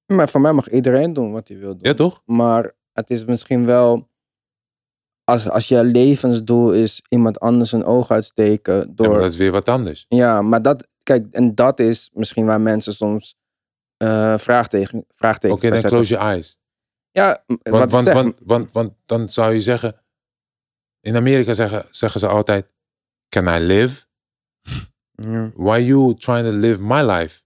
Maar voor mij mag iedereen doen wat hij wil doen. Ja, toch? Maar het is misschien wel... Als, als je levensdoel is iemand anders een oog uitsteken Ja, door... maar dat is weer wat anders. Ja, maar dat, kijk, en dat is misschien waar mensen soms eh vraagteken, vraagtekens Oké, dan close your eyes. Ja, Want, want, want, want, want dan zou je zeggen... In Amerika zeggen, zeggen ze altijd... Can I live? ja, Why you trying to live my life?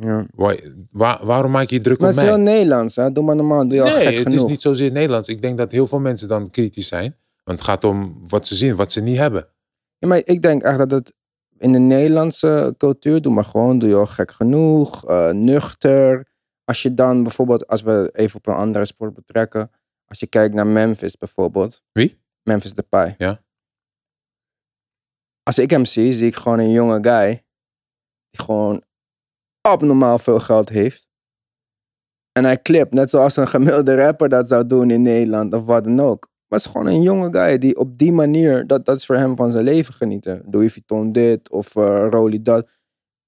ja. Why, waar, waarom maak je je druk Maar op het is heel mij? Nederlands, hè? Doe maar normaal, doe je al Nee, gek het genoeg. is niet zozeer Nederlands. Ik denk dat heel veel mensen dan kritisch zijn. Want het gaat om wat ze zien, wat ze niet hebben. Ja, maar ik denk echt dat het in de Nederlandse cultuur, doe maar gewoon, doe je al gek genoeg, eh, nuchter. Als je dan bijvoorbeeld, als we even op een andere sport betrekken, als je kijkt naar Memphis bijvoorbeeld. Wie? Memphis Depay. Ja. Als ik hem zie, zie ik gewoon een jonge guy die gewoon abnormaal veel geld heeft. En hij clipt, net zoals een gemiddelde rapper dat zou doen in Nederland of wat dan ook. Maar het is gewoon een jonge guy die op die manier, dat, dat is voor hem van zijn leven genieten. Louis Vuitton dit of uh, Rolly dat.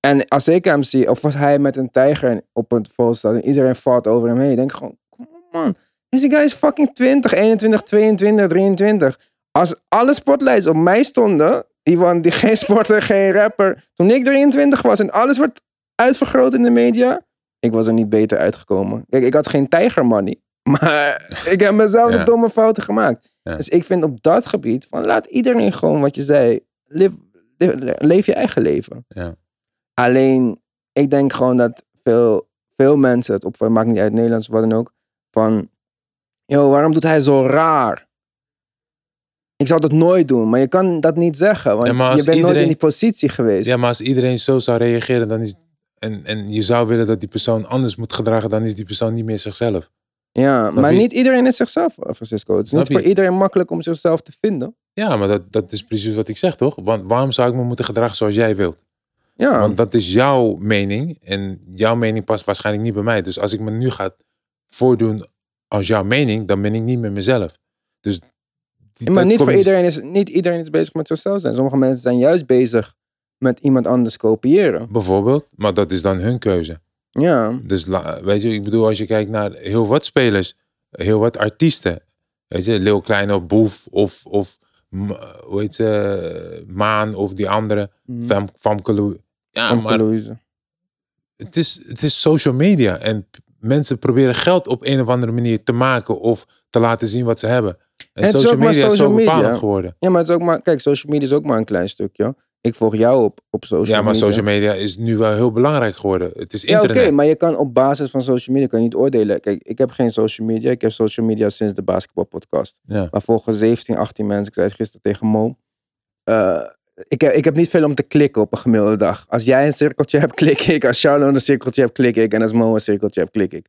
En als ik hem zie, of als hij met een tijger op het vol staat en iedereen valt over hem heen, denk ik gewoon, come on man. Deze guy is fucking 20, 21, 22, 23. Als alle spotlights op mij stonden, die, van, die geen sporter, geen rapper, toen ik 23 was en alles werd uitvergroot in de media, ik was er niet beter uitgekomen. Kijk, ik had geen tijger money. <laughs> Maar ik heb mezelf Ja. de domme fouten gemaakt. Ja. Dus ik vind op dat gebied van laat iedereen gewoon wat je zei. Live, live- leef je eigen leven. Ja. Alleen, ik denk gewoon dat veel, veel mensen, het maakt niet uit Nederlands of wat dan ook, van, yo, waarom doet hij zo raar? Ik zou dat nooit doen, maar je kan dat niet zeggen, want Ja, je bent nooit in die positie geweest. Ja, maar als iedereen zo zou reageren, dan is en, en je zou willen dat die persoon anders moet gedragen, dan is die persoon niet meer zichzelf. Ja, Snap maar je? niet iedereen is zichzelf, eh, Francisco. Het is Snap niet voor iedereen makkelijk om zichzelf te vinden. Ja, maar dat, dat is precies wat ik zeg, toch? Want waarom zou ik me moeten gedragen zoals jij wilt? Ja, Want dat is jouw mening en jouw mening past waarschijnlijk niet bij mij. Dus als ik me nu ga voordoen als jouw mening, dan ben ik niet meer mezelf. Dus die- maar niet, voor iedereen is, niet iedereen is bezig met zichzelf zijn. Sommige mensen zijn juist bezig met iemand anders kopiëren. Bijvoorbeeld, maar dat is dan hun keuze. Ja, Dus weet je, ik bedoel, als je kijkt naar heel wat spelers, heel wat artiesten. Weet je, Lil Kleine of Boef of, of hoe heet ze, Maan of die andere, Mhm. Fam, Famke Lou- Ja, Famke maar Louise. het is, het is social media. En mensen proberen geld op een of andere manier te maken of te laten zien wat ze hebben. En social media is zo bepalend geworden. Ja, maar het is ook maar, kijk, social media is ook maar een klein stukje. Ik volg jou op, op social Ja, maar media. social media is nu wel heel belangrijk geworden. Het is Ja, oké, internet. maar je kan op basis van social media kan je niet oordelen. Kijk, ik heb geen social media. Ik heb social media sinds de basketbalpodcast. Ja. Maar volgens 17, 18 mensen, ik zei het gisteren tegen Mo. eh, ik, heb, ik heb niet veel om te klikken op een gemiddelde dag. Als jij een cirkeltje hebt, klik ik. Als Charlotte een cirkeltje hebt, klik ik. En als Mo een cirkeltje hebt, klik ik.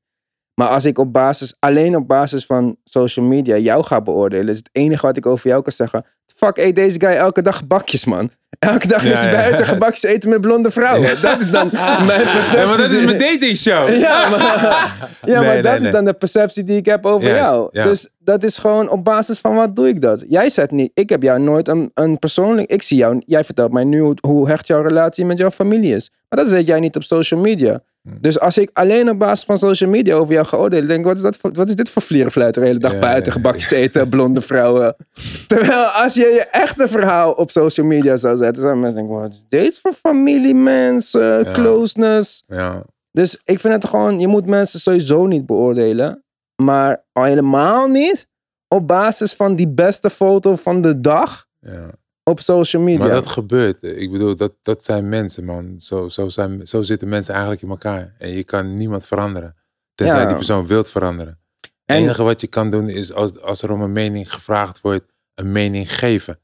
Maar als ik op basis, alleen op basis van social media jou ga beoordelen, is het enige wat ik over jou kan zeggen. Fuck, eet deze guy elke dag gebakjes, man. Elke dag is hij buiten gebakjes eten met blonde vrouwen. Dat is dan mijn perceptie. Ja, maar dat is mijn dating show. ja, maar, <laughs> ja, Nee, maar nee, dat nee. is dan de perceptie die ik heb over Juist, jou. ja. Dus dat is gewoon op basis van wat doe ik dat? Jij zet niet, ik heb jou nooit een, een persoonlijk, ik zie jou, jij vertelt mij nu hoe, hoe hecht jouw relatie met jouw familie is. Maar dat zet jij niet op social media. Dus als ik alleen op basis van social media over jou ga oordelen, denk ik, wat is, dat voor, wat is dit voor vlierenfluit de hele dag Ja, buiten, ja, gebakjes eten, blonde vrouwen. <laughs> Terwijl als je je echte verhaal op social media zou zetten, zouden mensen denken, wat is dit voor familie, mensen, closeness. Ja. Dus ik vind het gewoon, je moet mensen sowieso niet beoordelen. Maar al helemaal niet op basis van die beste foto van de dag ja. Op social media. Maar dat gebeurt. Ik bedoel, dat, dat zijn mensen, man. Zo, zo, zijn, zo zitten mensen eigenlijk in elkaar. En je kan niemand veranderen. Tenzij Ja. die persoon wilt veranderen. Het En- enige wat je kan doen is als, als er om een mening gevraagd wordt, een mening geven.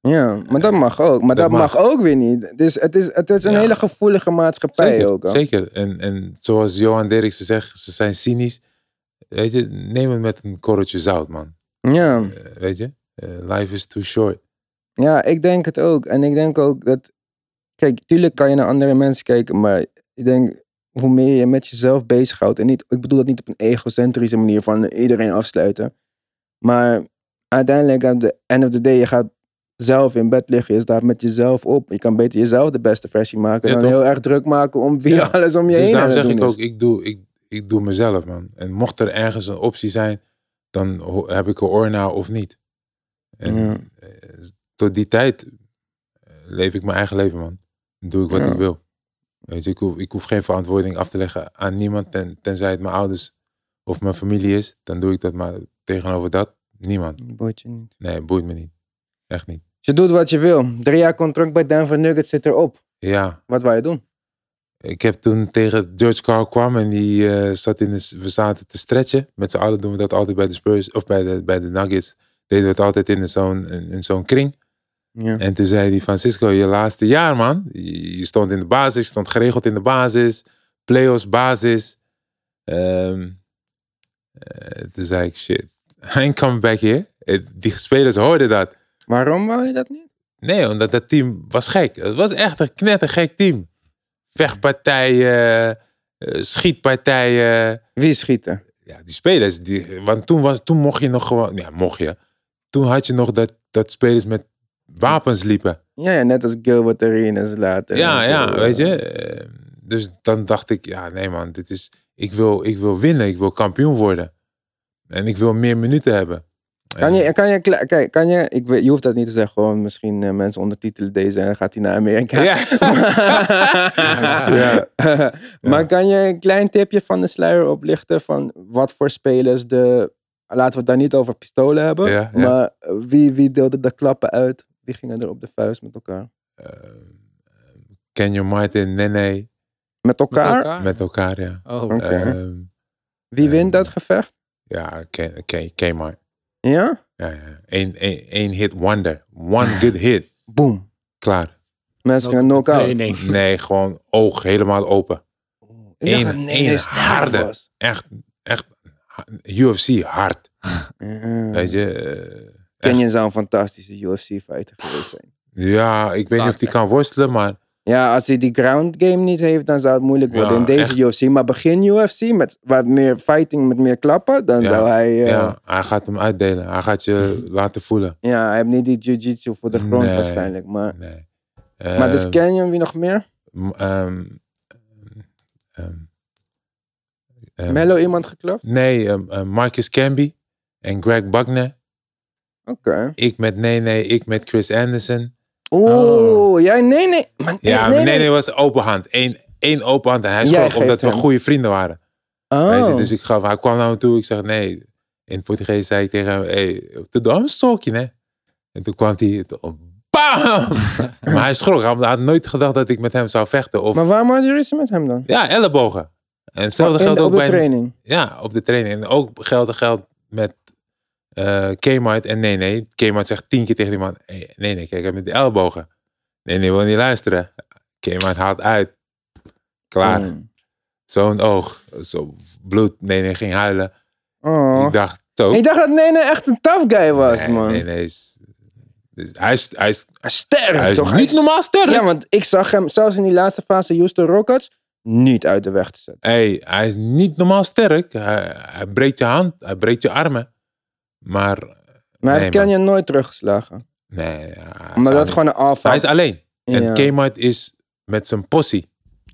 Ja, maar dat mag ook. Maar dat, Dat mag. mag. ook weer niet. Dus het is, het is een Ja. hele gevoelige maatschappij Zeker, ook. hoor. zeker. En, en zoals Johan Derksen zegt, ze zijn cynisch. Weet je, neem het met een korreltje zout, man. Ja. Eh, weet je, Eh, life is too short. Ja, ik denk het ook. En ik denk ook dat... Kijk, tuurlijk kan je naar andere mensen kijken. Maar ik denk, hoe meer je met jezelf bezighoudt. En niet, ik bedoel dat niet op een egocentrische manier van iedereen afsluiten. Maar uiteindelijk, aan de end of the day, je gaat zelf in bed liggen. Je staat met jezelf op. Je kan beter jezelf de beste versie maken. Ja, dan toch? heel erg druk maken om wie Ja. alles om je Dus heen daarom zeg ik ook, ik doe, ik, ik doe mezelf, man. En mocht er ergens een optie zijn, dan heb ik er oor naar of niet. En Ja. Tot die tijd eh, leef ik mijn eigen leven, man. Dan doe ik wat Ja. ik wil. Weet je, ik hoef, ik hoef geen verantwoording af te leggen aan niemand, ten, tenzij het mijn ouders of mijn familie is. Dan doe ik dat maar tegenover dat, niemand. Boeit je niet. Nee, boeit me niet. Echt niet. Je doet wat je wil. Drie jaar contract bij Denver Nuggets zit erop. Ja, Wat wou je doen? Ik heb toen tegen George Carl kwam en die eh, zat in de, we zaten te stretchen. Met z'n allen doen we dat altijd bij de Spurs of bij de, bij de Nuggets. Deden we het altijd in zo'n in, in zo'n kring. Ja. En toen zei hij, Francisco, je laatste jaar man. Je, stond in de basis, je stond geregeld in de basis. Playoffs, basis. Ehm, eh, toen zei ik, shit, <laughs> I ain't coming back here. Die spelers hoorden dat. Waarom wou je dat niet? Nee, omdat dat team was gek. Het was echt een knettergek team. Vechtpartijen, eh, schietpartijen. Wie schieten? Ja, die spelers. Die, want toen, was, toen mocht je nog gewoon... Ja, mocht je. Toen had je nog dat, dat spelers met wapens liepen. Ja, ja net als Gilbert Arenas later. Ja, ja, zo, weet eh. je. Eh, Dus dan dacht ik, ja, nee man, dit is... Ik wil, ik wil winnen, ik wil kampioen worden. En ik wil meer minuten hebben. Kan je, kan je, kijk, kan je, ik weet, je hoeft dat niet te zeggen, gewoon misschien eh, mensen ondertitelen deze en gaat hij naar Amerika. <laughs> Ja. ja. maar kan je een klein tipje van de sluier oplichten van wat voor spelers de, laten we het daar niet over pistolen hebben, maar eh, wie, wie deelde de klappen uit? Wie gingen er op de vuist met elkaar? Kenyon Martin, Nene, Met Met elkaar? elkaar? met elkaar, ja. Oh, Oké. Ehm, Wie wint Ehm, dat gevecht? ja, Ken- Ken- Kmart. Ja? Ja, ja. Eén, één, één hit wonder. One good hit. <laughs> Boom. Klaar. Mensen gingen knock-out. training. <laughs> Nee, gewoon oog helemaal open. Dacht Eén- één sterk harde. was. Echt, echt UFC hard. Ja. Weet je. eh, Kenyon zou een fantastische UFC-fighter geweest zijn. Ja, ik weet niet of die kan worstelen, maar Ja, als hij die ground game niet heeft, dan zou het moeilijk worden Ja, in deze echt. UFC. Maar begin UFC met wat meer fighting, met meer klappen, dan Ja, zou hij... eh, ja. Ja, hij gaat hem uitdelen. Hij gaat je <laughs> laten voelen. hij heeft niet die jiu-jitsu voor de grond Nee. waarschijnlijk. Maar, Nee. maar dus Ehm, Canyon, wie nog meer? m- ehm, ehm, ehm, Mello iemand geklopt? Nee, Marcus Camby en Greg Buckner. Ik met Nene, ik met Chris Anderson. Oeh, jij nee, nee. Maar, Ja, nee, Nene was open hand. Eén, één open hand en hij schrok omdat we goede vrienden waren. Oh. Je, dus ik gaf, hij kwam naar me toe. Ik zeg nee. In het Portugees zei ik tegen hem, hey, te doen een stokje, hè. En toen kwam hij, bam! <laughs> maar hij schrok. Hij had nooit gedacht dat ik met hem zou vechten. Of, Maar waarom had je met hem dan? ja, ellebogen. En hetzelfde In- geldt op ook de bij... training. Ja, op de training. En ook geldt geldt met eh Kmart en nee, nee. Kmart zegt tien keer tegen die man, hey, nee, nee, kijk, hij met die ellebogen. Nee, nee, wil niet luisteren. Kmart haalt uit. Klaar. Mm. Zo'n oog. Zo bloed. Nee, nee, ging huilen. Oh. Ik dacht, zo. Ik dacht dat Nene echt een tough guy was, nee, man. Nee, nee. Is, dus hij is, hij is, Sterk, hij is toch? niet normaal sterk. Ja, want ik zag hem zelfs in die laatste fase Houston Rockets niet uit de weg te zetten. Hey, hij is niet normaal sterk. Hij, hij breekt je hand. Hij breekt je armen. Maar, Maar hij heeft Nee, man. Nooit teruggeslagen. nee. hij Maar dat niet- gewoon een alpha. Hij is alleen. En Ja. Kmart is met zijn possie.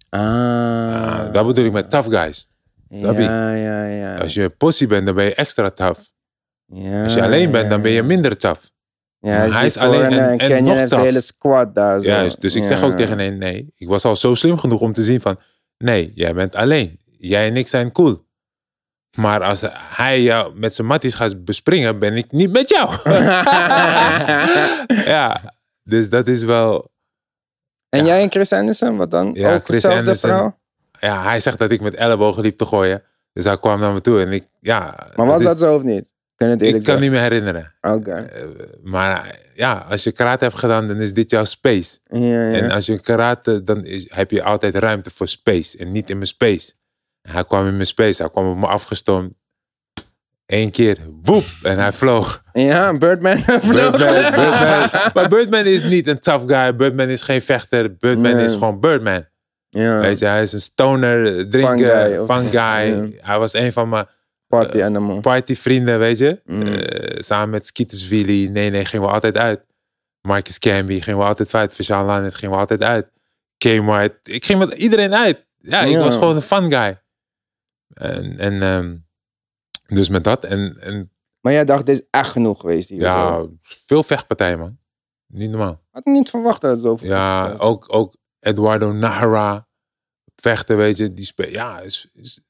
Ah. Ah, dat bedoel ik met tough guys. snap je? Ja, ja, ja. Als je possie bent, dan ben je extra tough. ja, Als je alleen bent, dan ben je ja. minder tough. Ja, Maar is hij is alleen en- en en Canyon nog heeft de hele squad daar zo. Juist, dus ik zeg Ja. ook tegen een nee. Ik was al zo slim genoeg om te zien van, nee, jij bent alleen. Jij en ik zijn cool. Maar als hij jou met zijn matties gaat bespringen, ben ik niet met jou. <laughs> ja, dus dat is wel... En Ja. jij en Chris Anderson, wat dan? Ja, ook Chris Anderson. verhaal? Ja, hij zegt dat ik met ellebogen liep te gooien. Dus hij kwam naar me toe en ik, ja... Maar was dat zo of niet? Kun het Ik kan zeggen? niet meer herinneren. Oké. Eh, maar ja, als je karate hebt gedaan, dan is dit jouw space. Ja, ja. En als je karate, dan is, heb je altijd ruimte voor space. En niet in mijn space. Hij kwam in mijn space. Hij kwam op me afgestomd. Eén keer. Woep. En hij vloog. Ja, Birdman. <laughs> Birdman, Birdman. Maar Birdman is niet een tough guy. Birdman is geen vechter. Birdman Nee. is gewoon Birdman. Ja, Weet je, hij is een stoner, Fun guy, fun guy. ja. Hij was een van mijn party animal. partyvrienden, weet je. Mm. Eh, samen met Skeetersvili. Nee, nee, gingen we altijd uit. Marcus Camby gingen we altijd uit. Vishaan Lanet gingen we altijd uit. Kmart. Ik ging met iedereen uit. Ja, ik Ja. was gewoon een fun guy. En, en ehm, dus met dat. En, en Maar jij dacht, dit is echt genoeg geweest hier. zo. ja, veel vechtpartijen, man. Niet normaal. Had niet verwacht dat het zoveel Ja, ook, ook Eduardo Nahara. Vechten, weet je. Die spe ja, is, is,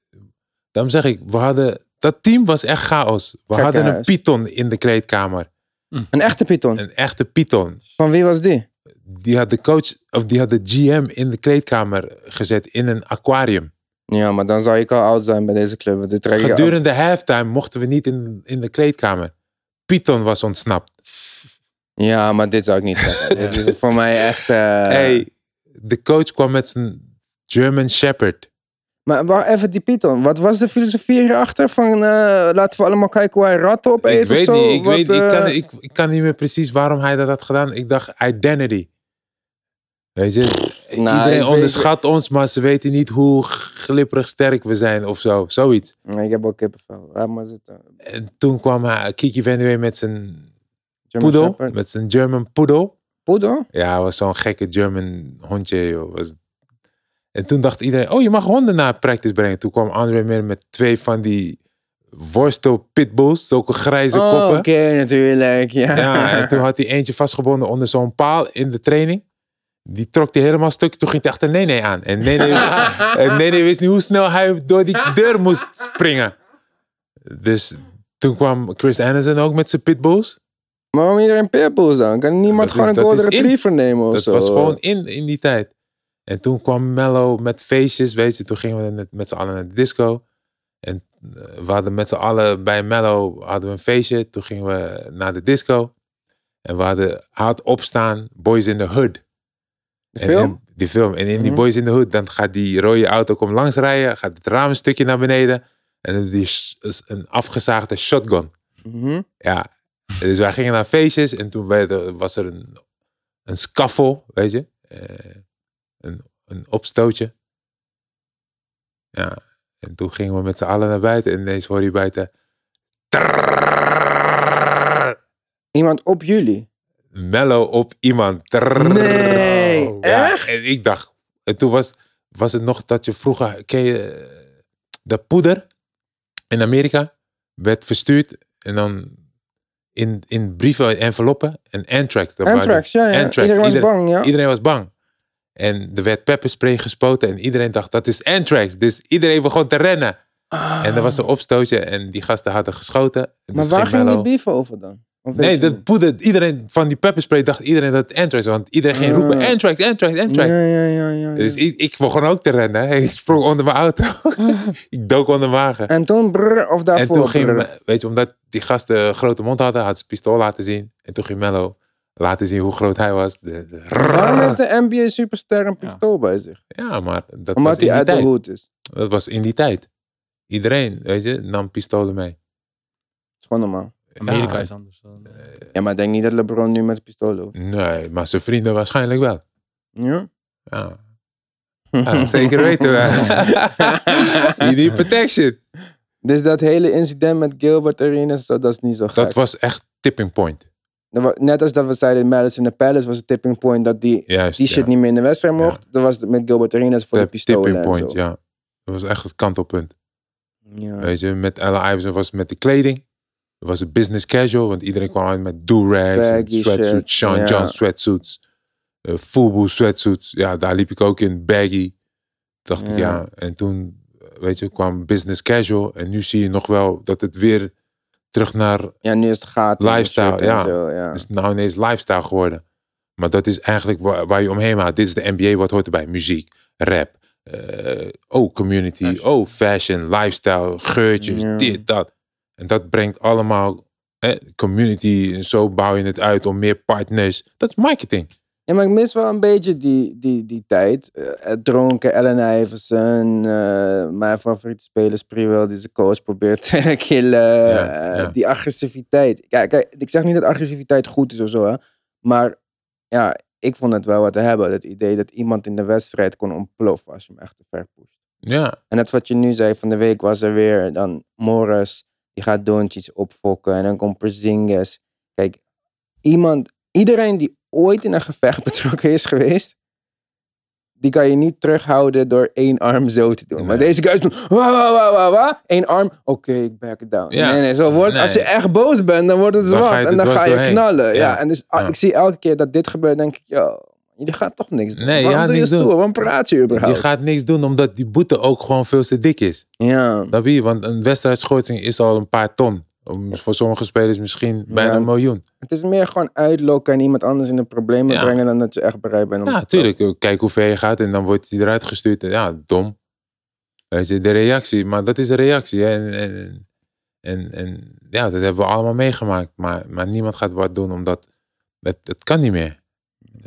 daarom zeg ik, we hadden... Dat team was echt chaos. We hadden een python in de kleedkamer. Een echte python. Een echte python. Van wie was die? Die had de coach, of die had de GM in de kleedkamer gezet in een aquarium. Ja, maar dan zou ik al oud zijn bij deze club. Dit ik Gedurende halftime mochten we niet in, in de kleedkamer. Python was ontsnapt. Ja, maar dit zou ik niet zeggen. <laughs> Dit is voor mij echt... eh, hey, de coach kwam met zijn German Shepherd. Maar wacht even die python. Wat was de filosofie hierachter? Van eh, laten we allemaal kijken hoe hij ratten opeten Ik weet of zo? niet, ik, Wat, weet, ik, eh, kan, ik, ik kan niet meer precies waarom hij dat had gedaan. Ik dacht identity. Weet je, Nou, iedereen weet- onderschat ons, maar ze weten niet hoe glipperig sterk we zijn of zo. Zoiets. Nee, ik heb ook kippenvel. Laat maar zitten. En toen kwam hij, Kiki Van met zijn German poedel, met zijn German poedel. Poedel? Ja, was zo'n gekke German hondje, joh. Was... En toen dacht iedereen, oh, je mag honden naar practice brengen. Toen kwam André meer met twee van die worstel pitbulls, zulke grijze Oh, koppen. Oké, natuurlijk. Ja. Ja, en toen had hij eentje vastgebonden onder zo'n paal in de training. Die trok hij helemaal stuk. Toen ging hij achter Nene aan. En Nene, <laughs> en Nene wist niet hoe snel hij door die deur moest springen. Dus toen kwam Chris Anderson ook met zijn pitbulls. Maar waarom iedereen pitbulls dan? Kan niemand Dat is- gewoon een dat golden in. retriever nemen of Dat zo? was gewoon in, in die tijd. En toen kwam Mello met feestjes, weet je. Toen gingen we met, met z'n allen naar de disco. En eh, we hadden met z'n allen bij Mello hadden we een feestje. Toen gingen we naar de disco. En we hadden hard opstaan, Boys in the Hood. En, die film. En in die mhm. Boys in the Hood, dan gaat die rode auto om langs rijden, gaat het raam een stukje naar beneden. En dan die een afgezaagde shotgun. Mhm. Ja. Dus wij gingen naar feestjes en toen was er een, een scaffel, weet je. Eh, een, een opstootje. Ja. En toen gingen we met z'n allen naar buiten en ineens hoor je buiten... Iemand op jullie? mellow op iemand. Nee, echt? En ik dacht, en toen was, was het nog dat je vroeger, ken je, de poeder in Amerika werd verstuurd en dan in, in brieven, enveloppen en anthrax. Anthrax, ja, ja. Iedereen was bang. Iedereen was bang. En er werd pepperspray gespoten en iedereen dacht, dat is anthrax. Dus iedereen begon te rennen. Ah. En er was een opstootje en die gasten hadden geschoten. Maar waar ging, die brieven over dan? Nee, dat poeder, iedereen van die pepperspray dacht iedereen dat het anthrax was. Want iedereen ging roepen anthrax, anthrax, anthrax. Ja, ja, ja, ja. ja. Dus ik, ik begon ook te rennen. <laughs> Ik sprong onder mijn auto. <laughs> ik dook onder mijn wagen. En toen brrr, of En daarvoor toen ging, weet je, omdat die gasten een grote mond hadden, had ze pistool laten zien. En toen ging Mello laten zien hoe groot hij was. De, de- Waarom heeft de NBA superster een pistool bij zich? ja, maar dat was in die uit de tijd. hoed is. Dat was in die tijd. Iedereen, weet je, nam pistolen mee. is gewoon normaal. Amerika Ja. is anders. Dan, eh, Ja, maar ik denk niet dat LeBron nu met een pistool loopt. Nee, maar zijn vrienden waarschijnlijk wel. Ja? Ja, ja zeker weten wij. <laughs> You need protection. Dus dat hele incident met Gilbert Arenas, dat, dat is niet zo gek. Dat was echt tipping point. Net als dat we zeiden in Madison the Palace was het tipping point dat die, Juist, die shit ja. niet meer in de wedstrijd mocht. Dat was het met Gilbert Arenas voor de Tip- pistolen tipping en point, zo. ja. Dat was echt het kantelpunt. Ja. Weet je, met Allen Iverson was het met de kleding. Het was business casual, want iedereen kwam uit met do-rags en sweatsuits. Sean ja. John sweatsuits. Uh, Fubu sweatsuits. Ja, daar liep ik ook in. Baggy. Dacht ik, Ja. En toen, weet je, kwam business casual. En nu zie je nog wel dat het weer terug naar... Ja, nu is het gaat. Lifestyle, ja. ja. is nou ineens lifestyle geworden. Maar dat is eigenlijk waar, waar je omheen gaat. Dit is de NBA, wat hoort erbij? Muziek, rap, eh, oh community, Fashion. oh fashion, lifestyle, geurtjes, dit, dat. En dat brengt allemaal eh, community en zo bouw je het uit om meer partners. Dat is marketing. Ja, maar ik mis wel een beetje die, die, die tijd. Eh, dronken, Allen Iverson, eh, mijn favoriete speler Sprewell die zijn coach probeert te killen. Ja, eh. Die agressiviteit. Kijk, kijk, ik zeg niet dat agressiviteit goed is of zo, hè. Maar ja, ik vond het wel wat te hebben. Het idee dat iemand in de wedstrijd kon ontploffen als je hem echt te ver pusht. Ja, En dat wat je nu zei, van de week was er weer dan Morris, die gaat Doncic opfokken en dan komt Porzingis. Kijk, iemand, iedereen die ooit in een gevecht <laughs> betrokken is geweest, die kan je niet terughouden door één arm zo te doen. Maar deze guys doen, wa wa wa wa wa, één arm, oké, ik back it down. Ja. Nee, nee, zo wordt, als je echt boos bent, dan wordt het zwart je en dan ga je doorheen. knallen. Ja. Ja. en dus, ah, Ja. ik zie elke keer dat dit gebeurt, denk ik, ja, je gaat toch niks doen. Nee, je Waarom gaat doe je niks doen. Waarom praat je je überhaupt? gaat niks doen omdat die boete ook gewoon veel te dik is. Ja. Dat je, want een wedstrijdschorsing is al een paar ton. Voor sommige spelers misschien bijna Ja. een miljoen. Het is meer gewoon uitlokken en iemand anders in de problemen Ja. brengen dan dat je echt bereid bent om Ja, te tuurlijk. Kijk hoe ver je gaat en dan wordt hij eruit gestuurd. En Ja, dom. Weet je, de reactie. Maar dat is een reactie. hè. En, en, en, en ja, dat hebben we allemaal meegemaakt. Maar, maar niemand gaat wat doen omdat het, het kan niet meer.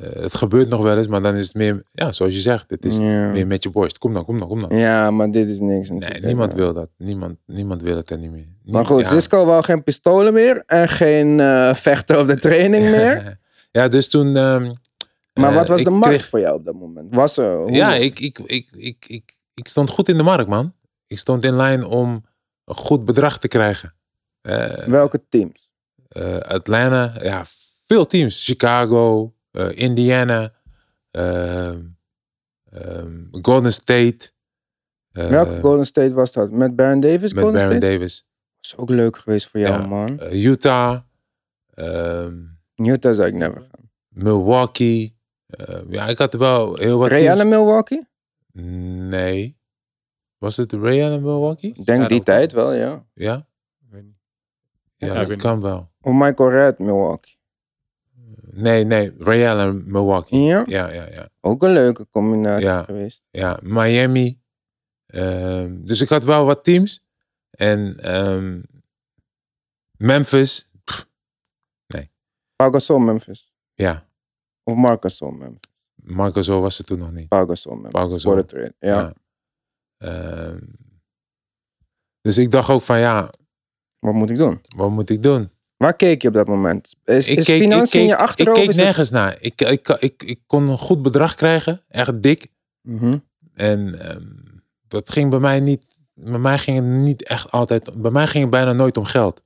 Eh, het gebeurt nog wel eens, maar dan is het meer, ja, zoals je zegt, het is Ja. meer met je borst. Kom dan, kom dan, kom dan. ja, maar dit is niks. Nee, niemand Ja. wil dat. Niemand, niemand wil het er niet meer. Maar goed, ja. Cisco wou geen pistolen meer en geen eh, vechten op de <laughs> training meer. <laughs> ja, dus toen... ehm, Maar eh, wat was ik de markt kreeg- voor jou op dat moment? Was er? Hoe? Ja, ik, ik, ik, ik, ik, ik stond goed in de markt, man. Ik stond in lijn om een goed bedrag te krijgen. Eh, Welke teams? eh, Atlanta, ja, veel teams. Chicago, eh, Indiana, ehm, ehm, Golden State. eh, Welke Golden State was dat? Met Baron Davis? Met Golden Baron State? Davis. is ook leuk geweest voor jou, Ja. man. Eh, Utah, ehm, Utah zou ik never gaan. Milwaukee. Eh, ja, ik had er wel heel wat. Allen Milwaukee? Nee. Was het Ray Allen Milwaukee? Ik denk Ja, die dat- tijd wel, ja. Ja? Ja, Ja, ik dat kan wel. Of Michael Red Milwaukee. Nee, nee. Ray Allen Milwaukee. Ja? Ja, ja, ja. Ook een leuke combinatie Ja. geweest. ja. Miami. Ehm, dus ik had wel wat teams. En ehm, Memphis. Pau Gasol Memphis. Ja, Of Marc Gasol Memphis. Marco zo was het toen nog niet. Pau Gasol Memphis. Pau Gasol. Voor de trade. Ja. Ehm, dus ik dacht ook van ja, Wat moet ik doen? wat moet ik doen? Waar keek je op dat moment? Is, Ik is keek, ik financiën in je keek, ik achterhoofd? keek nergens naar. Ik, ik, ik, ik kon een goed bedrag krijgen, echt dik. Mhm. En ehm, dat ging bij mij niet. Bij mij ging het niet echt altijd. Bij mij ging het bijna nooit om geld.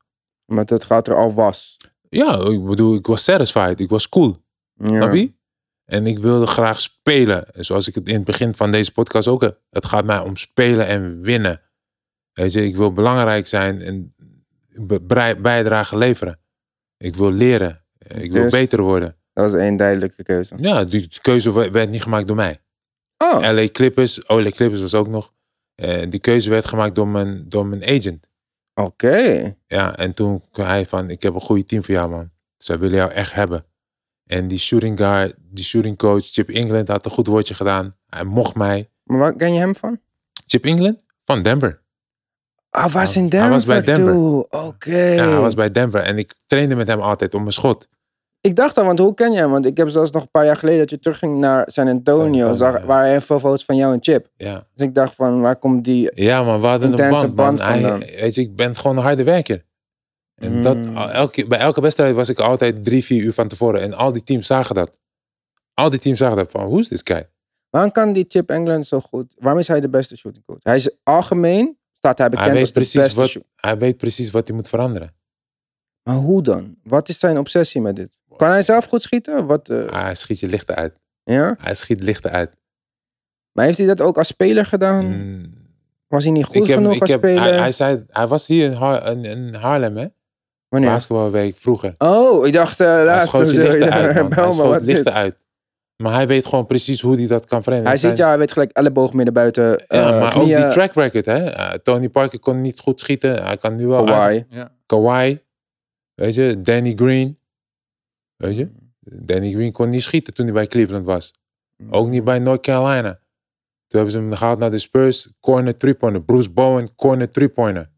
Omdat het gaat er al was. Ja, ik bedoel, ik was satisfied. Ik was cool. Ja. Snap je? En ik wilde graag spelen. En Zoals ik het in het begin van deze podcast ook heb. Het gaat mij om spelen en winnen. Weet je, ik wil belangrijk zijn en bijdrage leveren. Ik wil leren. Ik wil Dus- beter worden. Dat was één duidelijke keuze. Ja, die keuze we- werd niet gemaakt door mij. Oh, LA Clippers, oh, LA Clippers was ook nog. Eh, die keuze werd gemaakt door mijn, door mijn agent. oké. Ja, en toen kwam hij van, ik heb een goede team voor jou, man. Zij willen jou echt hebben. En die shooting guard, die shooting coach, Chip England, had een goed woordje gedaan. Hij mocht mij. Maar waar ken je hem van? Chip England? Van Denver. Ah, was in Hij Denver was bij Denver. Oké. Ja, hij was bij Denver. En ik trainde met hem altijd om mijn schot. Ik dacht al, want hoe ken je hem? Want ik heb zelfs nog een paar jaar geleden dat je terugging naar San Antonio. San Antonio, zag, ja. waar hij veel foto's van jou en Chip. Ja, Dus ik dacht van, waar komt die... ja maar we hadden een band, man. band Hij, vandaan. weet je, ik ben gewoon een harde werker. En dat, Mm. elke, bij elke wedstrijd was ik altijd drie, vier uur van tevoren. En al die teams zagen dat. Al die teams zagen dat van, hoe is this guy? Waarom kan die Chip England zo goed? Waarom is hij de beste shooting coach? Hij is algemeen, staat hij bekend Hij als weet, de beste wat, hij weet precies wat hij moet veranderen. Maar hoe dan? Wat is zijn obsessie met dit? Kan hij zelf goed schieten? Wat, eh, Hij schiet je lichten uit. ja? Hij schiet lichten uit. Maar heeft hij dat ook als speler gedaan? Mm, Was hij niet goed heb, genoeg als heb, speler? hij, hij, zei, hij was hier in, in Haarlem, hè? Wanneer? Basketbalweek vroeger. Oh, ik dacht uh, Hij laatst. schoot je zo, lichten <laughs> ja, uit, man. bel Hij schoot is dit? lichten uit. Maar hij weet gewoon precies hoe hij dat kan veranderen. Hij ziet, ja, hij weet gelijk elleboog midden buiten. Ja, eh, maar knieën, ook die track record, hè? Eh, Tony Parker kon niet goed schieten. Hij kan nu wel. Kawhi. Ja. Kawhi. Weet je, Danny Green. Weet je? Danny Green kon niet schieten toen hij bij Cleveland was. Ook niet bij North Carolina. Toen hebben ze hem gehaald naar de Spurs. Corner three-pointer. Bruce Bowen, corner three-pointer.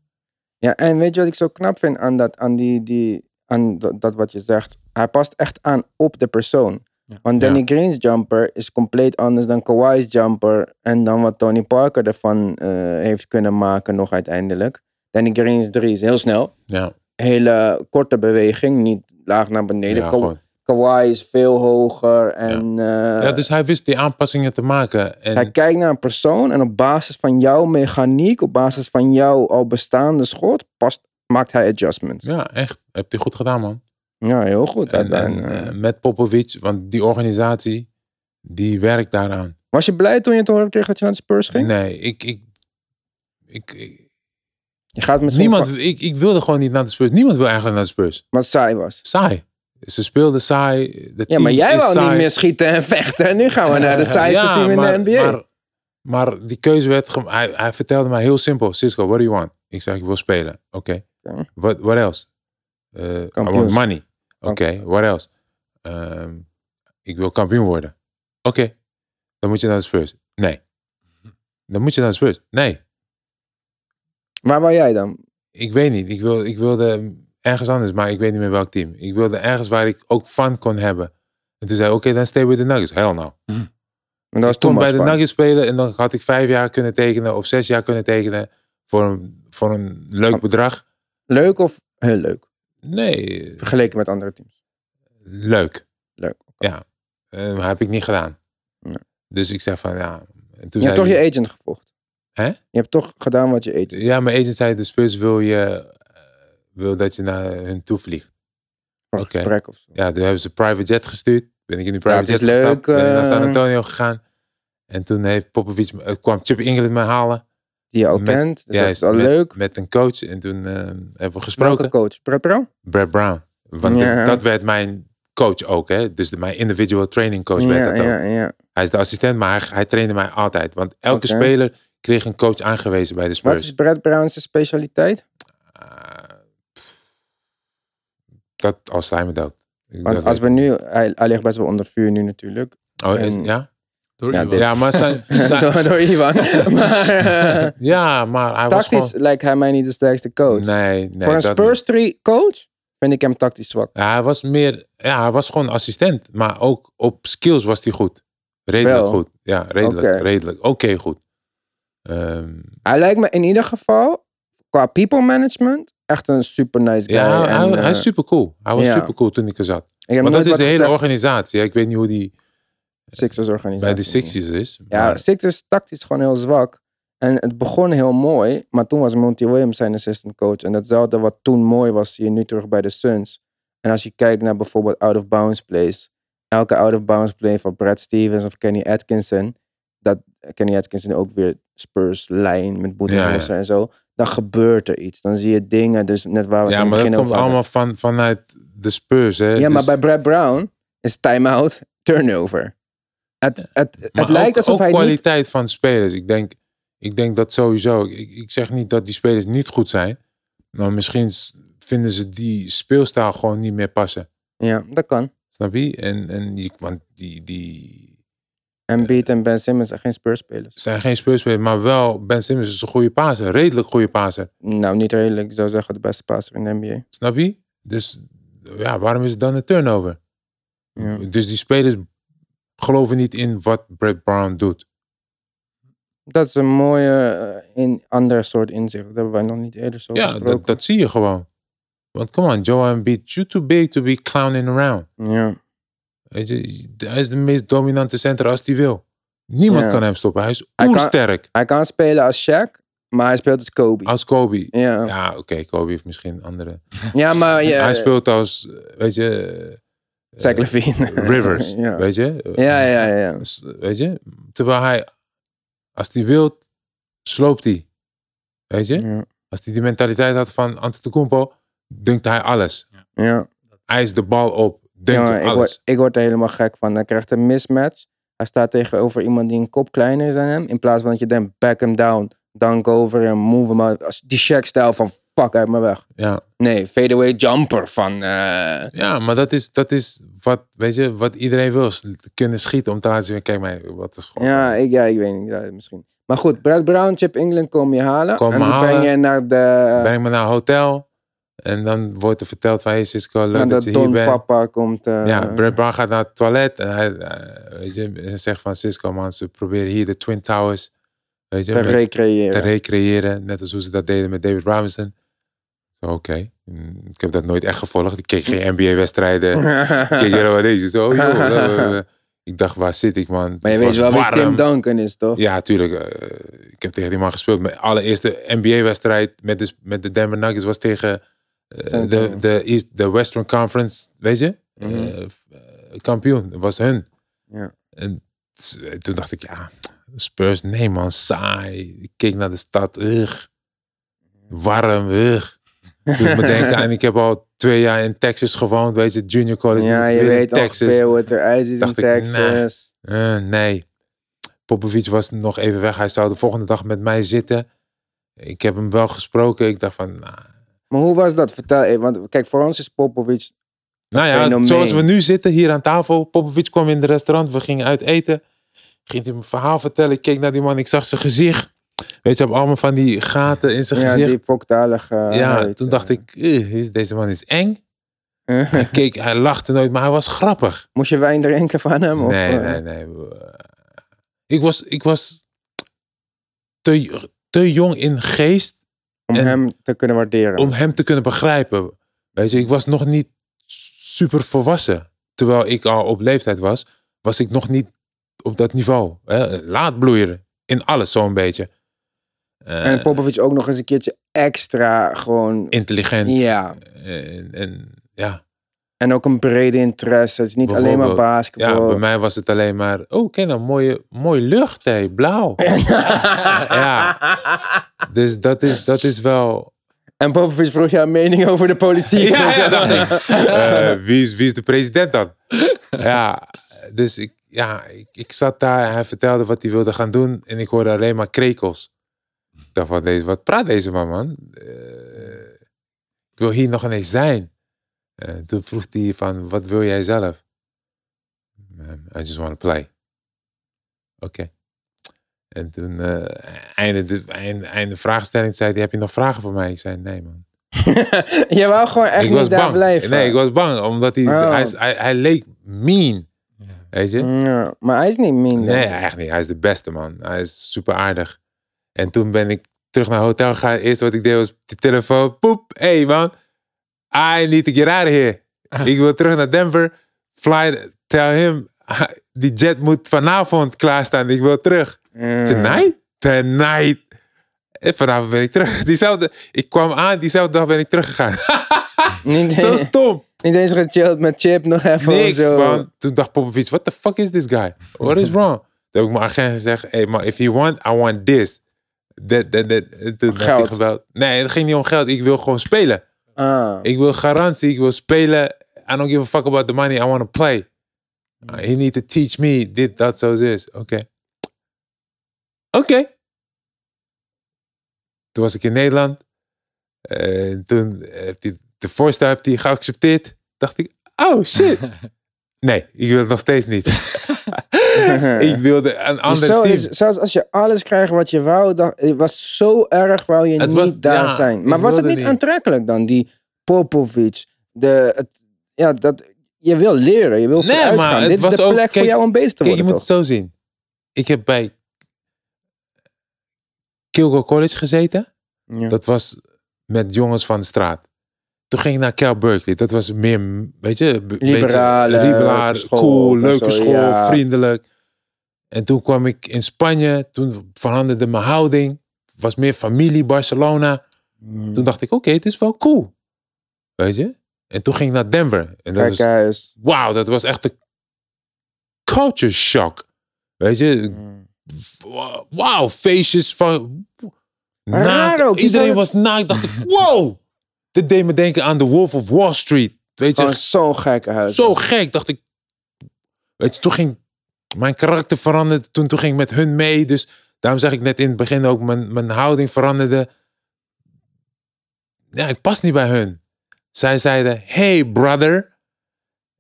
Ja, en weet je wat ik zo knap vind aan, dat, aan, die, die, aan dat, dat wat je zegt? Hij past echt aan op de persoon. Ja. Want Danny Green's jumper is compleet anders dan Kawhi's jumper. En dan wat Tony Parker ervan eh, heeft kunnen maken nog uiteindelijk. Danny Green's drie is heel snel. Ja, Hele korte beweging, niet laag naar beneden. ja, Ka-. Kawhi is veel hoger. En eh, ja, dus hij wist die aanpassingen te maken. En hij kijkt naar een persoon en op basis van jouw mechaniek, op basis van jouw al bestaande schot, past, maakt hij adjustments. ja, echt. Heb hij goed gedaan, man. Ja, heel goed. En, eh, met Popovic, want die organisatie, die werkt daaraan. was je blij toen je te horen kreeg dat je naar de Spurs ging? Nee, ik, ik, ik, ik- Je gaat misschien niemand, van- ik, ik wilde gewoon niet naar de Spurs. Niemand wil eigenlijk naar de Spurs. wat saai was. Saai. Ze speelden saai. De Ja, maar jij wou saai. niet meer schieten en vechten. En nu gaan we naar de <laughs> saaiste ja, team in maar, de NBA. Maar, maar die keuze werd... Hij, hij vertelde mij heel simpel. Cisco, what do you want? Ik zeg, ik wil spelen. Oké. Oké. What, what else? I want money. Oké, what else? Ehm, ik wil kampioen worden. Oké. Dan moet je naar de Spurs. Nee. Dan moet je naar de Spurs. Nee. Waar wou jij dan? Ik weet niet. Ik, wil, ik wilde ergens anders, maar ik weet niet meer welk team. Ik wilde ergens waar ik ook fun kon hebben. En toen zei hij, oké, dan stay with the Nuggets. Hell no. En dat was ik toen bij de Nuggets spelen en dan had ik vijf jaar kunnen tekenen of zes jaar kunnen tekenen voor een, voor een leuk bedrag. Leuk of heel leuk? Nee, Vergeleken met andere teams. leuk. Leuk. Ja, maar heb ik niet gedaan. Nee. Dus ik zeg van ja. En toen Je hebt toch je agent gevolgd. Hè? Je hebt toch gedaan wat je agent. Ja, mijn agent zei de Spurs wil je eh, wil dat je naar hun toe vliegt. Oké. gesprek of zo. Ja, toen hebben ze private jet gestuurd. Ben ik in die Ja, private het jet is gestapt. leuk, ben ik naar San eh, Antonio gegaan. En toen heeft Popovic, eh, kwam Chip England me halen. Die je al Met- kent. Dus dat Juist, is al met, leuk. Met een coach. En toen eh, hebben we Welke gesproken. coach? Brett Brown? Brad Brown. Want Ja. dat- dat werd mijn coach ook. Hè? Dus de, mijn individual training coach werd Ja, dat ook. ja, ja. Hij is de assistent, maar hij, hij trainde mij altijd. Want elke speler kreeg een coach aangewezen bij de Wat Spurs. is Brett Brown's specialiteit? Pff, dat me dood. Want dat als we nu... Hij, hij ligt best wel onder vuur nu natuurlijk. Oh, is, ja? Door Ja, dit- Ja, maar zijn, <laughs> zijn- door, door Ivan. <laughs> maar eh, ja, maar hij was tactisch gewoon... lijkt hij mij niet de sterkste coach. Nee, nee. Voor een Spurs 3 coach vind ik hem tactisch zwak. Ja, hij was meer, ja, hij was gewoon assistent. Maar ook op skills was hij goed. Redelijk Wel. goed. Ja, redelijk. Oké. Redelijk. Oké, goed. Ehm, Hij lijkt me in ieder geval, qua people management, echt een super nice guy. Ja, hij, En, hij eh, is super cool. Hij was ja. super cool toen ik er zat. Ik Want dat is de hele gezegd organisatie. Ik weet niet hoe die Sixers organisatie. bij de Sixties is. Ja, maar- Sixers tactisch gewoon heel zwak. En het begon heel mooi, maar toen was Monty Williams zijn assistant coach. En datzelfde wat toen mooi was, zie je nu terug bij de Suns. En als je kijkt naar bijvoorbeeld out of bounds plays. Elke out of bounds play van Brad Stevens of Kenny Atkinson. Dat Kenny Atkinson ook weer Spurs lijn met Boetenholzer Ja, ja. en zo. Dan gebeurt er iets. Dan zie je dingen. Dus net waar we ja, maar dat komt hadden. allemaal van, vanuit de Spurs. Hè? Ja, maar Dus- bij Brad Brown is time-out, turnover. Het, het, het maar lijkt ook, alsof ook hij niet... kwaliteit van spelers. Ik denk, ik denk dat sowieso. Ik, ik zeg niet dat die spelers niet goed zijn. Maar misschien vinden ze die speelstijl gewoon niet meer passen. Ja, dat kan. Snap je? En, en die, want die, die Embiid en Ben Simmons zijn geen Spurs-spelers. zijn geen speelspelers. Maar wel, Ben Simmons is een goede paser. Redelijk goede paser. Nou, niet redelijk. Ik zou zeggen de beste passer in de NBA. Snap je? Dus ja, waarom is het dan een turnover? Ja. Dus die spelers geloven niet in wat Brett Brown doet. Dat is een mooie, eh, in, ander soort inzicht. Dat hebben wij nog niet eerder zo Ja, gesproken. dat, dat zie je gewoon. Want come on, Joel Embiid, you too big to be clowning around. Ja. Weet je, hij is de meest dominante center als hij wil. Niemand Ja. kan hem stoppen. Hij is oersterk Hij kan spelen als Shaq, maar hij speelt als Kobe. als Kobe. ja. ja. Ja, oké, Kobe heeft misschien andere. maar ja, <laughs> hij speelt als, weet je, Zach Levine. <laughs> Rivers. ja. Weet je? ja, ja, ja. Weet je? Terwijl hij, als hij wil, sloopt hij. Weet je? Ja. Als hij die mentaliteit had van Antetokounmpo, dunkt hij alles. ja. Hij is de bal op, dunkt Ja, ik, alles. word, ik word er helemaal gek van. Hij krijgt een mismatch. Hij staat tegenover iemand die een kop kleiner is dan hem. In plaats van dat je denkt, back him down. Dunk over en move hem out. Als Die Shaq-stijl van, fuck uit me weg. Ja. Nee, fadeaway jumper van... eh, ja, maar dat is, dat is wat, weet je, wat iedereen wil. Kunnen schieten om te laten zien, kijk mij, wat is gewoon... Ja, ik, ja, ik weet niet. Ja, misschien. Maar goed, Brad Brown, Chip England kom je halen. Kom en halen. breng je naar de... Breng me naar hotel. En dan wordt er verteld van, hey Cisco, leuk dat je hier bent. Papa komt... eh, Ja, Brad Brown gaat naar het toilet. En hij, eh, weet je, hij zegt van Cisco, man, ze proberen hier de Twin Towers weet je, te met- recreëren. te recreëren. Net als hoe ze dat deden met David Robinson. Oké. Mm, Ik heb dat nooit echt gevolgd. Ik keek geen NBA-wedstrijden. <laughs> Ik keek helemaal deze. Zo, joh. blablabla. <laughs> Ik dacht, waar zit ik, man? maar je weet wel wie Tim. Duncan is, toch? Ja, tuurlijk. eh, ik heb tegen die man gespeeld. Mijn allereerste NBA-wedstrijd met de, met de Denver Nuggets was tegen eh, de, de, East, de Western Conference, weet je? Mhm. Eh, kampioen. Dat was hun. Ja. En toen dacht ik, ja, Spurs, nee man, saai. Ik keek naar de stad, ugh. Warm, ugh. Doet me denken aan, ik heb al twee jaar in Texas gewoond, weet je, junior college. Ja, je weer in weet ongeveer hoe het eruit ziet in Dacht ik, Texas. Eh, nee. Popovic was nog even weg. Hij zou de volgende dag met mij zitten. Ik heb hem wel gesproken. Ik dacht van, nou, Maar hoe was dat? Vertel even. Want kijk, voor ons is Popovic... nou ja, fenomeen. zoals we nu zitten hier aan tafel. Popovic kwam in het restaurant. We gingen uit eten. Ging hij een verhaal vertellen. Ik keek naar die man. Ik zag zijn gezicht. Weet je, op allemaal van die gaten in zijn Ja, gezicht. die foktalige ja, huid, toen eh. dacht ik, eh, deze man is eng. <laughs> Hij keek, hij lachte nooit, maar hij was grappig. Moest je wijn drinken van hem? Of, nee, eh? nee, nee. Ik was, ik was te, te jong in geest Om hem te kunnen waarderen. om hem te kunnen begrijpen. Weet je, ik was nog niet super volwassen. Terwijl ik al op leeftijd was, was ik nog niet op dat niveau. Hè? Laat bloeien. In alles zo'n beetje. Eh, en Popovic ook nog eens een keertje extra gewoon... intelligent. Ja. En, en ja. En ook een brede interesse. Het is niet alleen maar Bijvoorbeeld, ja, basketbal. bij mij was het alleen maar... Oh, kijk nou, mooie, mooi lucht, hé, blauw. <laughs> <laughs> ja, dus dat is, dat is wel... En Popovic vroeg jouw mening over de politiek. Ja, en dacht ik. Eh, wie, is, wie is de president dan? ja, dus ik, ja, ik, ik zat daar. Hij vertelde wat hij wilde gaan doen. En ik hoorde alleen maar krekels. Dacht van, deze, wat praat deze man, man? Eh, ik wil hier nog ineens zijn. Eh, toen vroeg hij van, wat wil jij zelf? Man, I just want to play. Oké. En toen, eh, einde, de, einde, einde vraagstelling, zei hij, heb je nog vragen voor mij? Ik zei, nee man <laughs> je wou gewoon echt ik niet was daar bang. blijven. Nee, ik was bang. Omdat hij, Oh. hij, hij leek mean. Weet je? Ja, maar hij is niet mean. Nee, echt niet. Hij is de beste man. Hij is super aardig. En toen ben ik terug naar het hotel ga, het eerste wat ik deed was de telefoon. Poep, hey man, I need to get out of here. Ik wil terug naar Denver. Fly, tell him, die jet moet vanavond klaarstaan. Ik wil terug. Tonight? Tonight. En vanavond ben ik terug. <laughs> Diezelfde, ik kwam aan, diezelfde dag ben ik teruggegaan. <laughs> Zo stom. niet eens gechilled met Chip nog even Niks, zo. man. Toen dacht Popovic, what the fuck is this guy? What is <laughs> wrong? Toen heb ik mijn agent gezegd, hey man, if you want, I want this. En Toen had gebeld. Nee, het ging niet om geld. Ik wil gewoon spelen. Ah. Ik wil garantie, ik wil spelen. I don't give a fuck about the money. I want to play. Uh, he need to teach me dit, dat, zo, is. Oké. Oké. Toen was ik in Nederland. En toen heeft hij de voorstel heeft hij geaccepteerd. Dacht ik, oh shit. <laughs> Nee, ik wil het nog steeds niet. <laughs> <laughs> ik wilde een Dus ander zo team. is, zelfs als je alles krijgt wat je wou, dan, het was zo erg wou je Het niet was- daar ja, zijn. Maar was het niet, niet. aantrekkelijk dan, die Popovic? De, het, ja, dat, je wil leren, je wil Nee, vooruit maar gaan. het Dit is was de ook- plek voor jou om bezig te Kijk, je worden, moet het zo zien. Ik heb bij Kilgore College gezeten. Ja. Dat was met jongens van de straat. Toen ging ik naar Cal Berkeley. Dat was meer, weet je, beetje Liberale liberaal, school cool, leuke zo, school, ja. vriendelijk. En toen kwam ik in Spanje. Toen veranderde mijn houding. Was meer familie, Barcelona. Hmm. Toen dacht ik, oké, het is wel cool. Weet je? En toen ging ik naar Denver. En dat was, wauw, dat was echt een culture shock. Weet je, Hmm. wauw, feestjes van. Naakt. Iedereen was naakt. Dacht ik, <laughs> wow. Dit deed me denken aan The Wolf of Wall Street. Weet je, zo'n gekke huis. zo gek. Dacht ik. Weet je, toen ging mijn karakter veranderen. Toen, toen ging ik met hun mee. Dus daarom zeg ik net in het begin ook, mijn, mijn houding veranderde. Ja, ik pas niet bij hun. Zij zeiden, hey brother.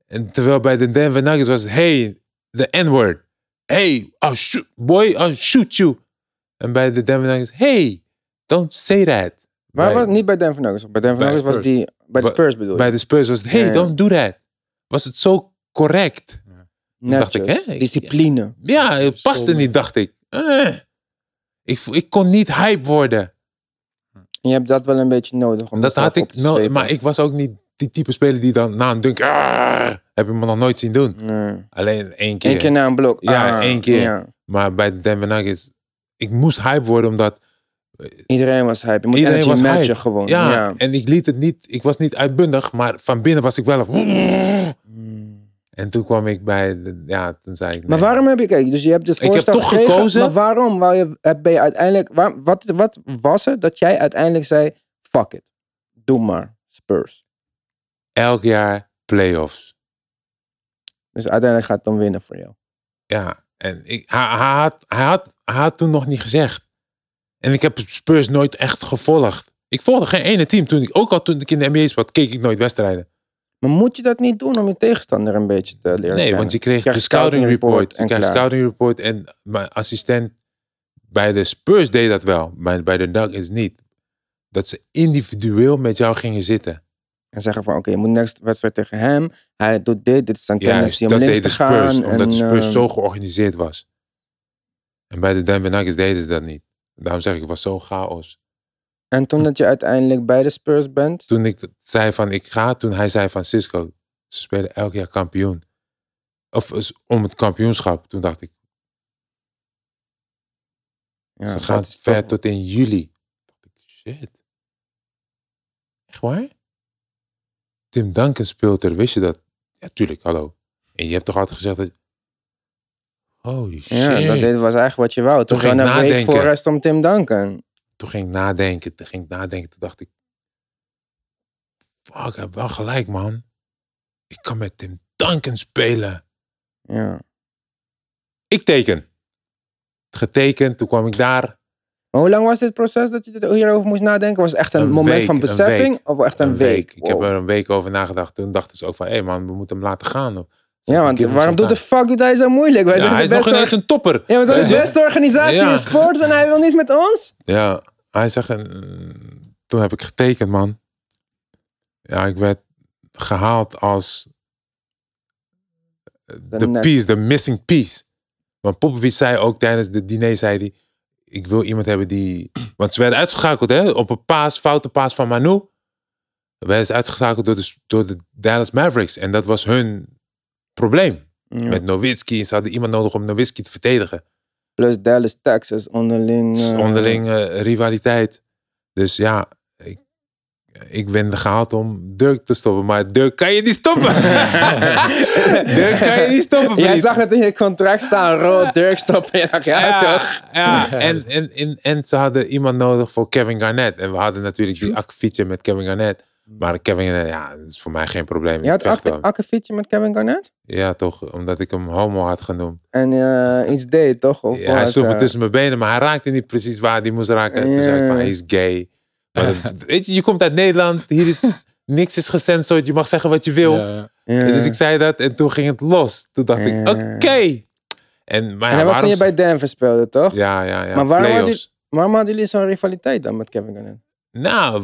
En terwijl bij de Denver Nuggets was, hey, the N-word. Hey, I'll shoot, boy, I'll shoot you. En bij de Denver Nuggets, hey, don't say that. Waar Bij- was niet bij Denver Nuggets? Bij Denver Bij Nuggets was die... Bij de Spurs bedoel je? Bij de Spurs was het, hey, don't do that. Was het zo correct? dacht ik, hè? Discipline. Ja, het paste niet, dacht ik. Eh. Ik, ik kon niet hype worden. En je hebt dat wel een beetje nodig om Dat had ik, no- maar ik was ook niet die type speler die dan na een dunk, ah, heb je me nog nooit zien doen. Nee. Alleen één keer. Eén keer na een blok. Ja, Ah, één keer. ja. Maar bij de Denver Nuggets, ik moest hype worden omdat, Iedereen was hype. Je moet Iedereen was matchen hype. gewoon. ja, Ja. en ik liet het niet, ik was niet uitbundig, maar van binnen was ik wel Mm. En toen kwam ik bij, de, ja, toen zei ik Maar nee. waarom heb je, kijk, dus je hebt het heb voorstel toch gekregen, gekozen. Maar waarom wou je, heb- ben je uiteindelijk, waar, wat, wat was het dat jij uiteindelijk zei, fuck it, doe maar, Spurs. Elk jaar playoffs. Dus uiteindelijk gaat het dan winnen voor jou. Ja, en ik, hij, hij, had, hij, had, hij had toen nog niet gezegd. En ik heb Spurs nooit echt gevolgd. Ik volgde geen ene team. Toen ik, ook al toen ik in de NBA speelde, keek ik nooit wedstrijden. Maar moet je dat niet doen om je tegenstander een beetje te leren Nee, kennen? want je kreeg krijgt de scouting report. en Je klaar. scouting report. En mijn assistent bij de Spurs deed dat wel. Maar bij de Nuggets niet. Dat ze individueel met jou gingen zitten. En zeggen van, oké, je moet next wedstrijd tegen hem. Hij doet dit, dit is zijn Ja, tendency om dat deden te Spurs. gaan. omdat de Spurs eh, zo georganiseerd was. En bij de Denver Nuggets deden ze dat niet. Daarom zeg ik, het was zo chaos. En toen dat je uiteindelijk bij de Spurs bent, toen ik zei van ik ga, toen hij zei van Cisco, ze spelen elk jaar kampioen. Of om het kampioenschap. Toen dacht ik, ja, ze gaan ver toch- tot in juli. Dacht ik, shit. Echt waar? Tim Duncan speelt er, wist je dat? Ja, tuurlijk, hallo. En je hebt toch altijd gezegd dat... Holy shit. Ja, dat dit was eigenlijk wat je wou. Toen Toen ging ik week nadenken. voor rest om Tim Duncan. Toen ging ik nadenken, toen ging ik nadenken. Toen dacht ik, fuck, ik heb wel gelijk, man. Ik kan met Tim Duncan spelen. Ja. Ik teken. Getekend, toen kwam ik daar. Maar hoe lang was dit proces dat je hierover moest nadenken? Was het echt een, Een moment week, van beseffing? Of echt een, week? Ik heb er een week over nagedacht. Toen dachten ze ook van, hé man, we moeten hem laten gaan. Ja, want waarom doet de fuck doet hij zo moeilijk? Wij Ja, zijn hij de is nog beste, ineens een topper. ja, we zijn de beste organisatie Ja. in sport en hij wil niet met ons? Ja, hij zegt, en, toen heb ik getekend, man. Ja, ik werd gehaald als de piece, de missing piece. Want Popovic zei ook tijdens de diner, zei hij, ik wil iemand hebben die... Want ze werden uitgeschakeld hè, op een paas, foute paas van Manu. Werden ze uitgeschakeld door de, door de Dallas Mavericks. En dat was hun probleem. Ja. Met Nowitzki. Ze hadden iemand nodig om Nowitzki te verdedigen. Plus Dallas, Texas, onderling. Eh, onderling eh, rivaliteit. Dus ja, ik, ik ben gehaald om Dirk te stoppen. Maar Dirk kan je niet stoppen. <laughs> Dirk kan je niet stoppen, Jij vriend. zag het in je contract staan, rood, Dirk stoppen. Je dacht, ja, toch? ja. En, en, en, en ze hadden iemand nodig voor Kevin Garnett. En we hadden natuurlijk die akkefietje met Kevin Garnett. Maar Kevin Garnett, ja, dat is voor mij geen probleem. Je had akkefietje met Kevin Garnett? Ja, toch, omdat ik hem homo had genoemd. En eh, iets deed, toch? Of Ja, hij sloeg me eh, tussen mijn benen, maar hij raakte niet precies waar hij moest raken. Toen zei ik van, hij is gay. Maar dat- <laughs> weet je, je komt uit Nederland, hier is niks is gecensored, je mag zeggen wat je wil. Ja, ja. ja. En Dus ik zei dat en toen ging het los. Toen dacht ik, oké. En, maar En dat was toen je bij Denver speelde, toch? Ja, ja, ja. Maar waarom had. Waarom hadden jullie zo'n rivaliteit dan met Kevin Garnett? Nou,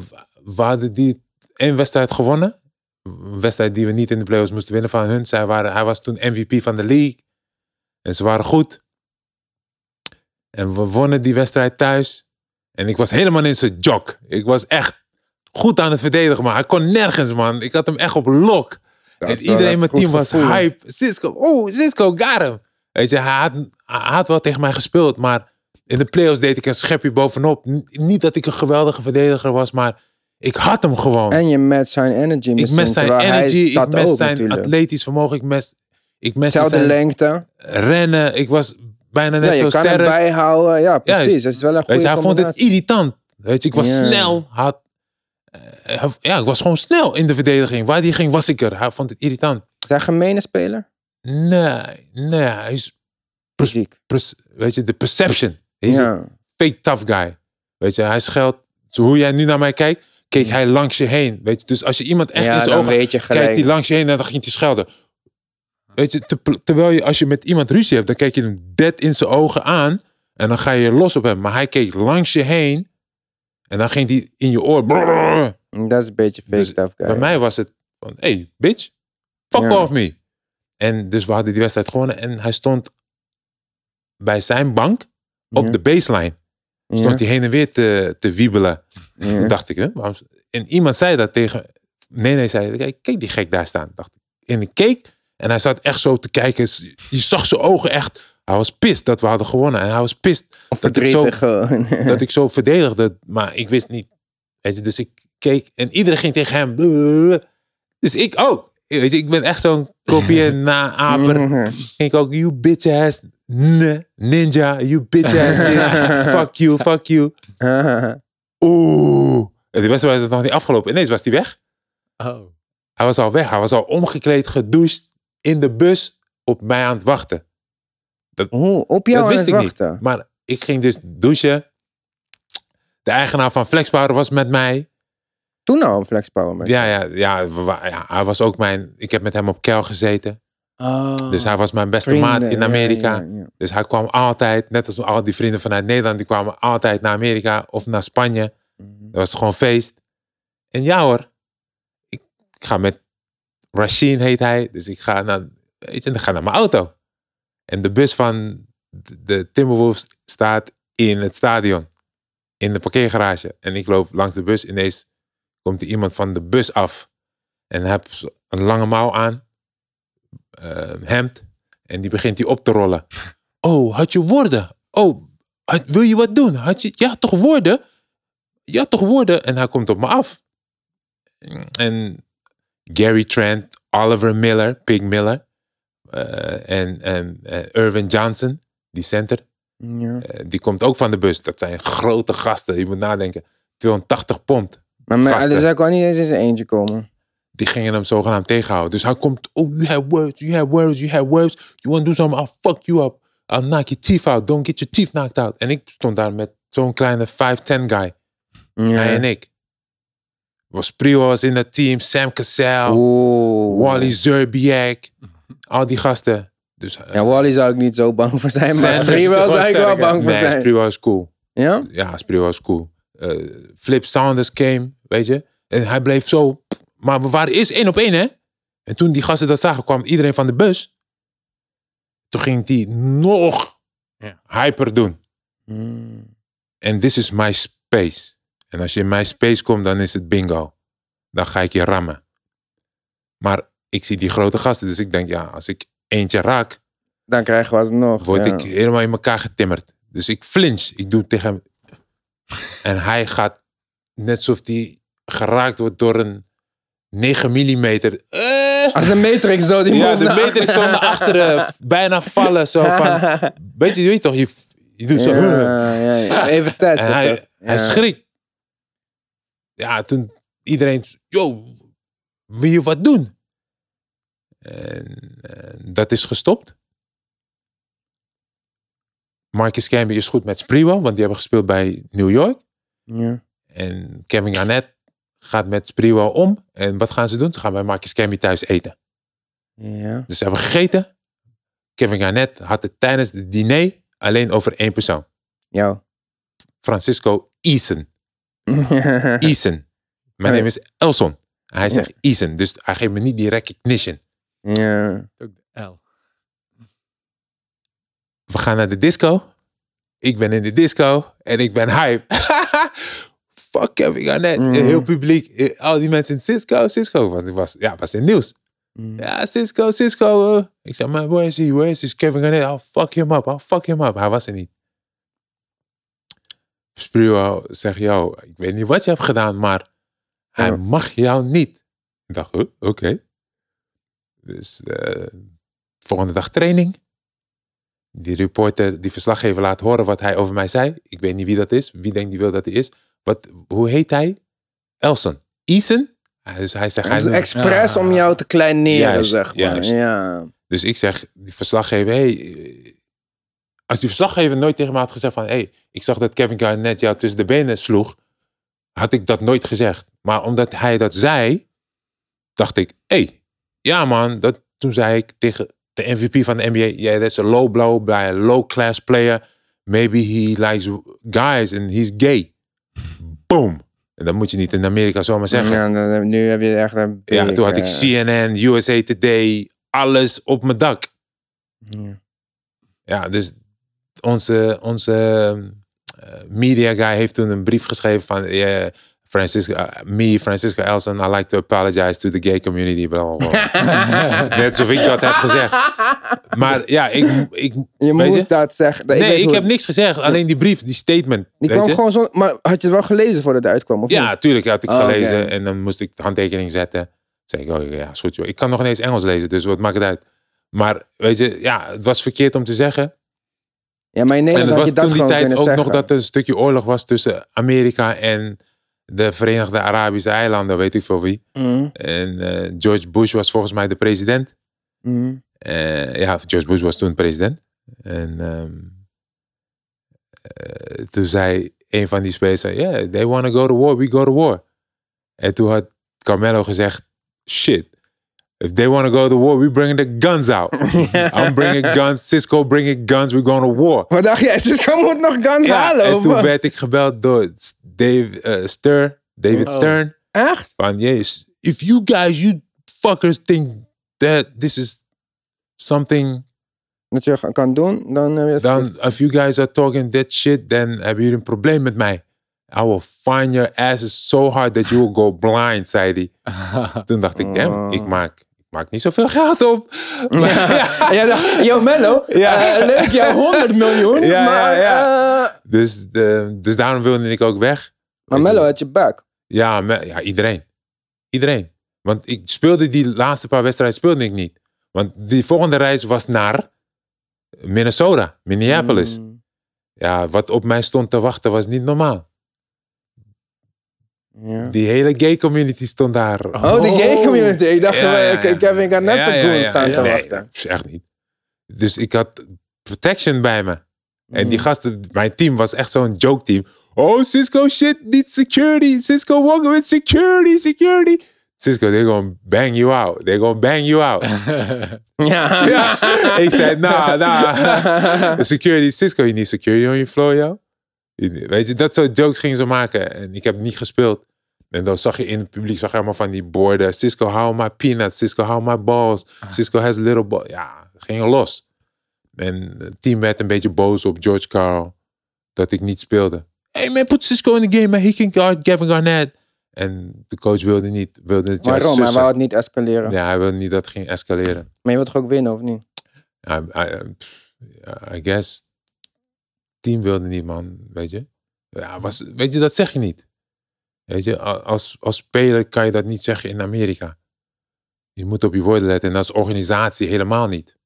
we hadden die één wedstrijd gewonnen. Een wedstrijd die we niet in de playoffs moesten winnen van hun. Zij waren, hij was toen MVP van de league. En ze waren goed. En we wonnen die wedstrijd thuis. En ik was helemaal in zijn jog. Ik was echt goed aan het verdedigen, maar hij kon nergens, man. Ik had hem echt op lok. Dat en iedereen een in mijn team was gevoel. hype. Cisco, oh, Cisco got hem. Weet je, hij had, hij had wel tegen mij gespeeld, maar in de playoffs deed ik een schepje bovenop. Niet dat ik een geweldige verdediger was, maar ik had hem gewoon. En je met zijn energy ik mes zijn energy, ik ook zijn natuurlijk. atletisch vermogen, ik mes, ik Zelfde zijn lengte. rennen. Ik was bijna net Ja, zo je kan hem sterk. bijhouden. Ja, precies. Dat is wel een Weet goede je, hij vond het irritant. Weet je, ik was Ja. snel. Had, eh, ja, ik was gewoon snel in de verdediging. Waar die ging, was ik er. Hij vond het irritant. Is hij een gemene speler? Nee, nee, hij is, Fysiek. weet je, de perception. Hij is een Ja. fake tough guy. Weet je, hij scheldt. Hoe jij nu naar mij kijkt, keek hij langs je heen. Weet je, dus als je iemand echt ja, in zijn ogen kijkt, hij langs je heen en dan ging hij schelden. Weet je, te- terwijl je als je met iemand ruzie hebt, dan kijk je hem dead in zijn ogen aan en dan ga je los op hem. Maar hij keek langs je heen en dan ging hij in je oor. brrr. Dat is een beetje fake Dus guy. Bij mij was het van, hey, bitch, fuck Ja. off me. En dus we hadden die wedstrijd gewonnen en hij stond bij zijn bank op Ja. de baseline. Stond hij heen en weer te, te wiebelen. Ja. <laughs> Dacht ik, hè, waarom... En iemand zei dat tegen... Nee, nee, zei kijk, kijk die gek daar staan. Dacht ik. En ik keek en hij zat echt zo te kijken. Je zag zijn ogen echt... Hij was pist dat we hadden gewonnen. En hij was pist dat ik, zo, <laughs> dat ik zo verdedigde. Maar ik wist niet. Weet je, dus ik keek en iedereen ging tegen hem. Dus ik ook. Weet je, ik ben echt zo'n kopie <laughs> na aper. Ging ik ook, you bitch ass ninja. You bitch ass ninja. Fuck you, fuck you. Oeh. En die wedstrijd was nog niet afgelopen. Ineens was hij weg. Oh. Hij was al weg. Hij was al omgekleed, gedoucht, in de bus op mij aan het wachten. Oeh, op jou dat aan wist het ik wachten. niet. Maar ik ging dus douchen. De eigenaar van Flexpower was met mij. Toen al een flexpower met Ja, ja, ja, ja, hij was ook mijn... Ik heb met hem op kel gezeten. Oh, Dus hij was mijn beste vrienden, maat in Amerika. ja, ja. Dus hij kwam altijd, net als al die vrienden vanuit Nederland, die kwamen altijd naar Amerika of naar Spanje. Mhm. Dat was gewoon feest. En ja hoor, ik, ik ga met Rasheen heet hij. Dus ik ga naar, weet je, dan ga ik naar mijn auto. En de bus van de- de Timberwolves staat in het stadion. In de parkeergarage. En ik loop langs de bus. Ineens komt er iemand van de bus af. En heb een lange mouw aan. Eh, hemd. En die begint hij op te rollen. Oh, had je woorden? Oh, had- wil je wat doen? Had je, ja, toch woorden? Ja, toch woorden? En hij komt op me af. En Gary Trent, Oliver Miller, Pig Miller. eh, en en eh, Irvin Johnson, die center. Ja. die komt ook van de bus. Dat zijn grote gasten. Je moet nadenken. 280 pond. Maar Gasten. dus hij kon niet eens in zijn eentje komen. Die gingen hem zogenaamd tegenhouden. Dus hij komt. Oh, you have words. You have words. You have words. You want to do something? I'll fuck you up. I'll knock your teeth out. Don't get your teeth knocked out. En ik stond daar met zo'n kleine 5'10 guy. Hij en ik. Was Prio was in het team. Sam Cassell. Oeh. Wally Zerbiak. Al die gasten. Dus, eh, Ja, Wally zou ik niet zo bang voor zijn, maar Sam toch zou ik wel bang voor nee, zijn. Sprewell is cool. Ja? Ja, Sprewell is cool. Eh, Flip Saunders came, weet je. En hij bleef zo. Maar we waren eerst één op één, hè. En toen die gasten dat zagen, kwam iedereen van de bus. Toen ging hij nog Ja. hyper doen. Hmm. En this is my space. En als je in mijn space komt, dan is het bingo. Dan ga ik je rammen. Maar ik zie die grote gasten, dus ik denk, ja, als ik eentje raak, Dan krijgen we alsnog. word ja. ik helemaal in elkaar getimmerd. Dus ik flinch. Ik doe tegen hem. En hij gaat net alsof hij geraakt wordt door een 9 mm. Eh, Als de Matrix zo die ja, de is zo naar achteren. f- Bijna vallen. Zo van, <laughs> weet je, je weet toch, je, je doet zo. Ja, ja, ja. Even testen. En hij, hij schrikt. Ja, toen iedereen, yo, wil je wat doen? En, eh, dat is gestopt. Marcus Camby is goed met Sprewell, want die hebben gespeeld bij New York. Ja. En Kevin Garnett gaat met Sprewell om. En wat gaan ze doen? Ze gaan bij Marcus Camby thuis eten. Ja. Dus ze hebben gegeten. Kevin Garnett had het tijdens het diner alleen over één persoon. Jou. Francisco Eason. <laughs> Eason. Mijn Oh, naam is Elson. Hij zegt Eason, dus hij geeft me niet die recognition. ja. Ook de L. We gaan naar de disco. Ik ben in de disco en ik ben hype. <laughs> Fuck Kevin Garnett. Mm. Heel publiek. eh, Al die mensen in Cisco, Cisco. Want het was, ja, was in het nieuws. Mm. Ja, Cisco, Cisco. eh. Ik zei, man, where is he? Where is he? Kevin Garnett? I'll fuck him up. I'll fuck him up. Hij was er niet. Spruo zegt, yo, ik weet niet wat je hebt gedaan, maar hij Ja. mag jou niet. Ik dacht, oké. Dus eh, volgende dag training. Die reporter, die verslaggever laat horen wat hij over mij zei. Ik weet niet wie dat is. Wie denkt die wil dat hij is? Wat, hoe heet hij? Elson. Eason? Dus hij zegt, hij noemt- expres om jou te kleineren, Juist, zeg maar. juist. Ja. Dus ik zeg, die verslaggever, hey, eh, als die verslaggever nooit tegen me had gezegd van, hey, ik zag dat Kevin Garnett jou tussen de benen sloeg, had ik dat nooit gezegd. Maar omdat hij dat zei, dacht ik, hey, ja man, dat, toen zei ik tegen de MVP van de NBA, yeah, that's a low blow by a low class player. Maybe he likes guys and he's gay. Boom. En dat moet je niet in Amerika zomaar zeggen. Ja, dan- nu heb je echt een... Ja, toen had ik eh, CNN, USA Today, alles op mijn dak. ja. Ja, dus onze, onze eh, media guy heeft toen een brief geschreven van... Yeah, Francisco, uh, me, Francisco Elson, I like to apologize to the gay community. Bla, bla, bla. <laughs> Net alsof ik dat heb gezegd. Maar ja, ik... ik Je moest je? dat zeggen. Nee, ik heb niks gezegd. Alleen die brief, die statement. Die weet kwam je? gewoon zo... Maar had je het wel gelezen voordat het uitkwam? Of Ja, niet? tuurlijk had ik Oh, oké. gelezen. En dan moest ik de handtekening zetten. zei ik, oh ja, is goed joh. Ik kan nog ineens Engels lezen, dus wat maakt het uit? Maar weet je, ja, het was verkeerd om te zeggen. Ja, maar in en Nederland het had je was dat toen die tijd ook zeggen. nog dat er een stukje oorlog was tussen Amerika en de Verenigde Arabische Eilanden, weet ik veel wie. Mhm, En eh, George Bush was volgens mij de president. mhm. Eh, ja, George Bush was toen president. En ehm, eh, toen zei een van die spelers, yeah, they want to go to war, we go to war. En toen had Carmelo gezegd, shit, if they want to go to war, we bring the guns out. <laughs> I'm bringing guns, Cisco bringing guns, we're going to war. Wat dacht jij? Cisco moet nog guns Ja, halen, en toen werd ik gebeld door Dave eh, Stern, David Oh. Stern. Echt? Van, yes, if you guys, you fuckers think that this is something Dat je kan doen, dan heb je het dan if you guys are talking that shit, dan hebben jullie een probleem met mij. I will find your asses so hard that you will go blind, zei hij. <laughs> Toen dacht ik, damn, Oh. ik maak, maak niet zoveel geld op. <laughs> Ja. <laughs> Jij dacht, yo Mello, Ja. eh, leuk jou 100 <laughs> miljoen, Ja, maar, ja, eh, dus, de, dus daarom wilde ik ook weg. maar. Mello had je back. Ja, me- ja, iedereen. Iedereen. Want ik speelde die laatste paar wedstrijden speelde ik niet. Want die volgende reis was naar Minnesota, Minneapolis. Mm, Ja, wat op mij stond te wachten was niet normaal. Ja. Die hele gay community stond daar. Oh, de gay community. Ik dacht, Ja, eh, ja, ik, ja. ik heb ik had net cool ja, staan ja. te Nee, wachten. dat is echt niet. Dus ik had protection bij me. En die Mm. gasten, mijn team was echt zo'n joke team. Oh, Cisco shit, niet security. Cisco walking with security, security. Cisco, they're gonna bang you out. They're gonna bang you out. <laughs> Ja. ja. Ik zei, nah, nah. The <laughs> security, Cisco, you need security on your floor, yo. Weet je, dat soort jokes gingen ze maken. En ik heb niet gespeeld. En dan zag je in het publiek zag je allemaal van die borden. Cisco, hou my peanuts. Cisco, hou my balls. Cisco has little balls. Ja, het ging los. En het team werd een beetje boos op George Carl. Dat ik niet speelde. Hey man, put Cisco in the game, man. He can guard Kevin Garnett. En de coach wilde niet, wilde het juist Waarom? Hij wou het niet escaleren. Ja, hij wilde niet dat het ging escaleren. Maar je wilt toch ook winnen, of niet? I, ja, I guess. Team wilde niet, man. Weet je? Ja, was, weet je, dat zeg je niet. Weet je, als, als speler kan je dat niet zeggen in Amerika. Je moet op je woorden letten. En als organisatie helemaal niet.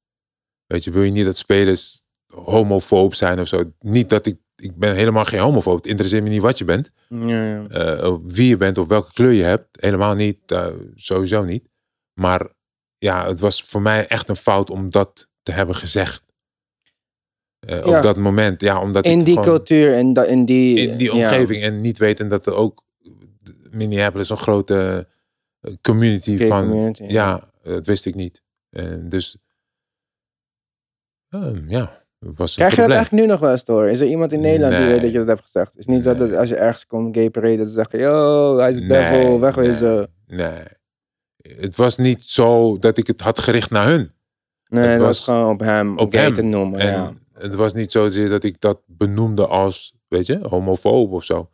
Weet je, wil je niet dat spelers homofoob zijn of zo. Niet dat ik, ik ben helemaal geen homofoob. Het interesseert me niet wat je bent. Ja, ja. eh, wie je bent of welke kleur je hebt. Helemaal niet, eh, sowieso niet. Maar ja, het was voor mij echt een fout om dat te hebben gezegd. Eh, Ja. Op dat moment, ja, omdat In die cultuur, in, da- in die... in die omgeving en niet weten dat er ook Minneapolis een grote eh, community Gay van, community, ja. dat wist ik niet. En dus, ehm, ja, was een Krijg je dat eigenlijk nu nog wel eens horen? Is er iemand in Nederland die Nee. weet dat je dat hebt gezegd? Het is niet zo dat Nee. als je ergens komt, gay parade, dat ze zeggen, yo, hij is de Nee, devil, wegwezen. Nee. Het was niet zo dat ik het had gericht naar hun. Nee, Het was was gewoon op hem, op hem. te noemen. En ja. Het was niet zozeer dat ik dat benoemde als, weet je, homofoob of zo.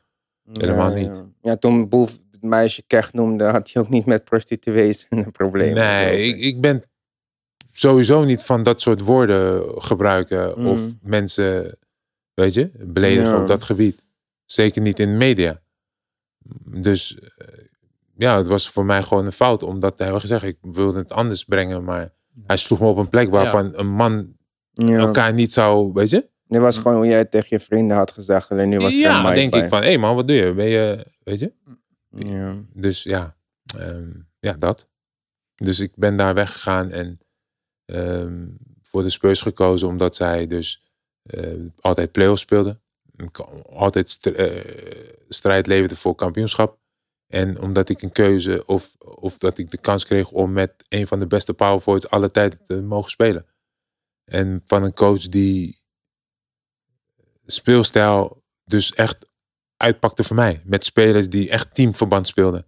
helemaal Ja, niet. Ja, ja toen Boef het meisje Kech noemde, had hij ook niet met prostituees een probleem. Nee, ik, ik ben sowieso niet van dat soort woorden gebruiken Mm. of mensen, weet je, beledigen Ja. op dat gebied. Zeker niet in de media. Dus eh, ja, het was voor mij gewoon een fout om dat te hebben gezegd. Ik wilde het anders brengen, maar hij sloeg me op een plek waarvan een man Ja. elkaar niet zou, weet je? Dit was gewoon hoe jij het tegen je vrienden had gezegd, alleen nu was een ja, mic denk ik van, hé hey man, wat doe je? Ben je, weet je? Ja. Dus ja, ehm, ja, dat. Dus ik ben daar weggegaan en ehm, voor de Spurs gekozen omdat zij dus eh, altijd play-offs speelden. Altijd st- eh, strijd leverde voor kampioenschap. En omdat ik een keuze of, of dat ik de kans kreeg om met een van de beste power forwards alle tijden te mogen spelen. En van een coach die speelstijl dus echt uitpakte voor mij. Met spelers die echt teamverband speelden.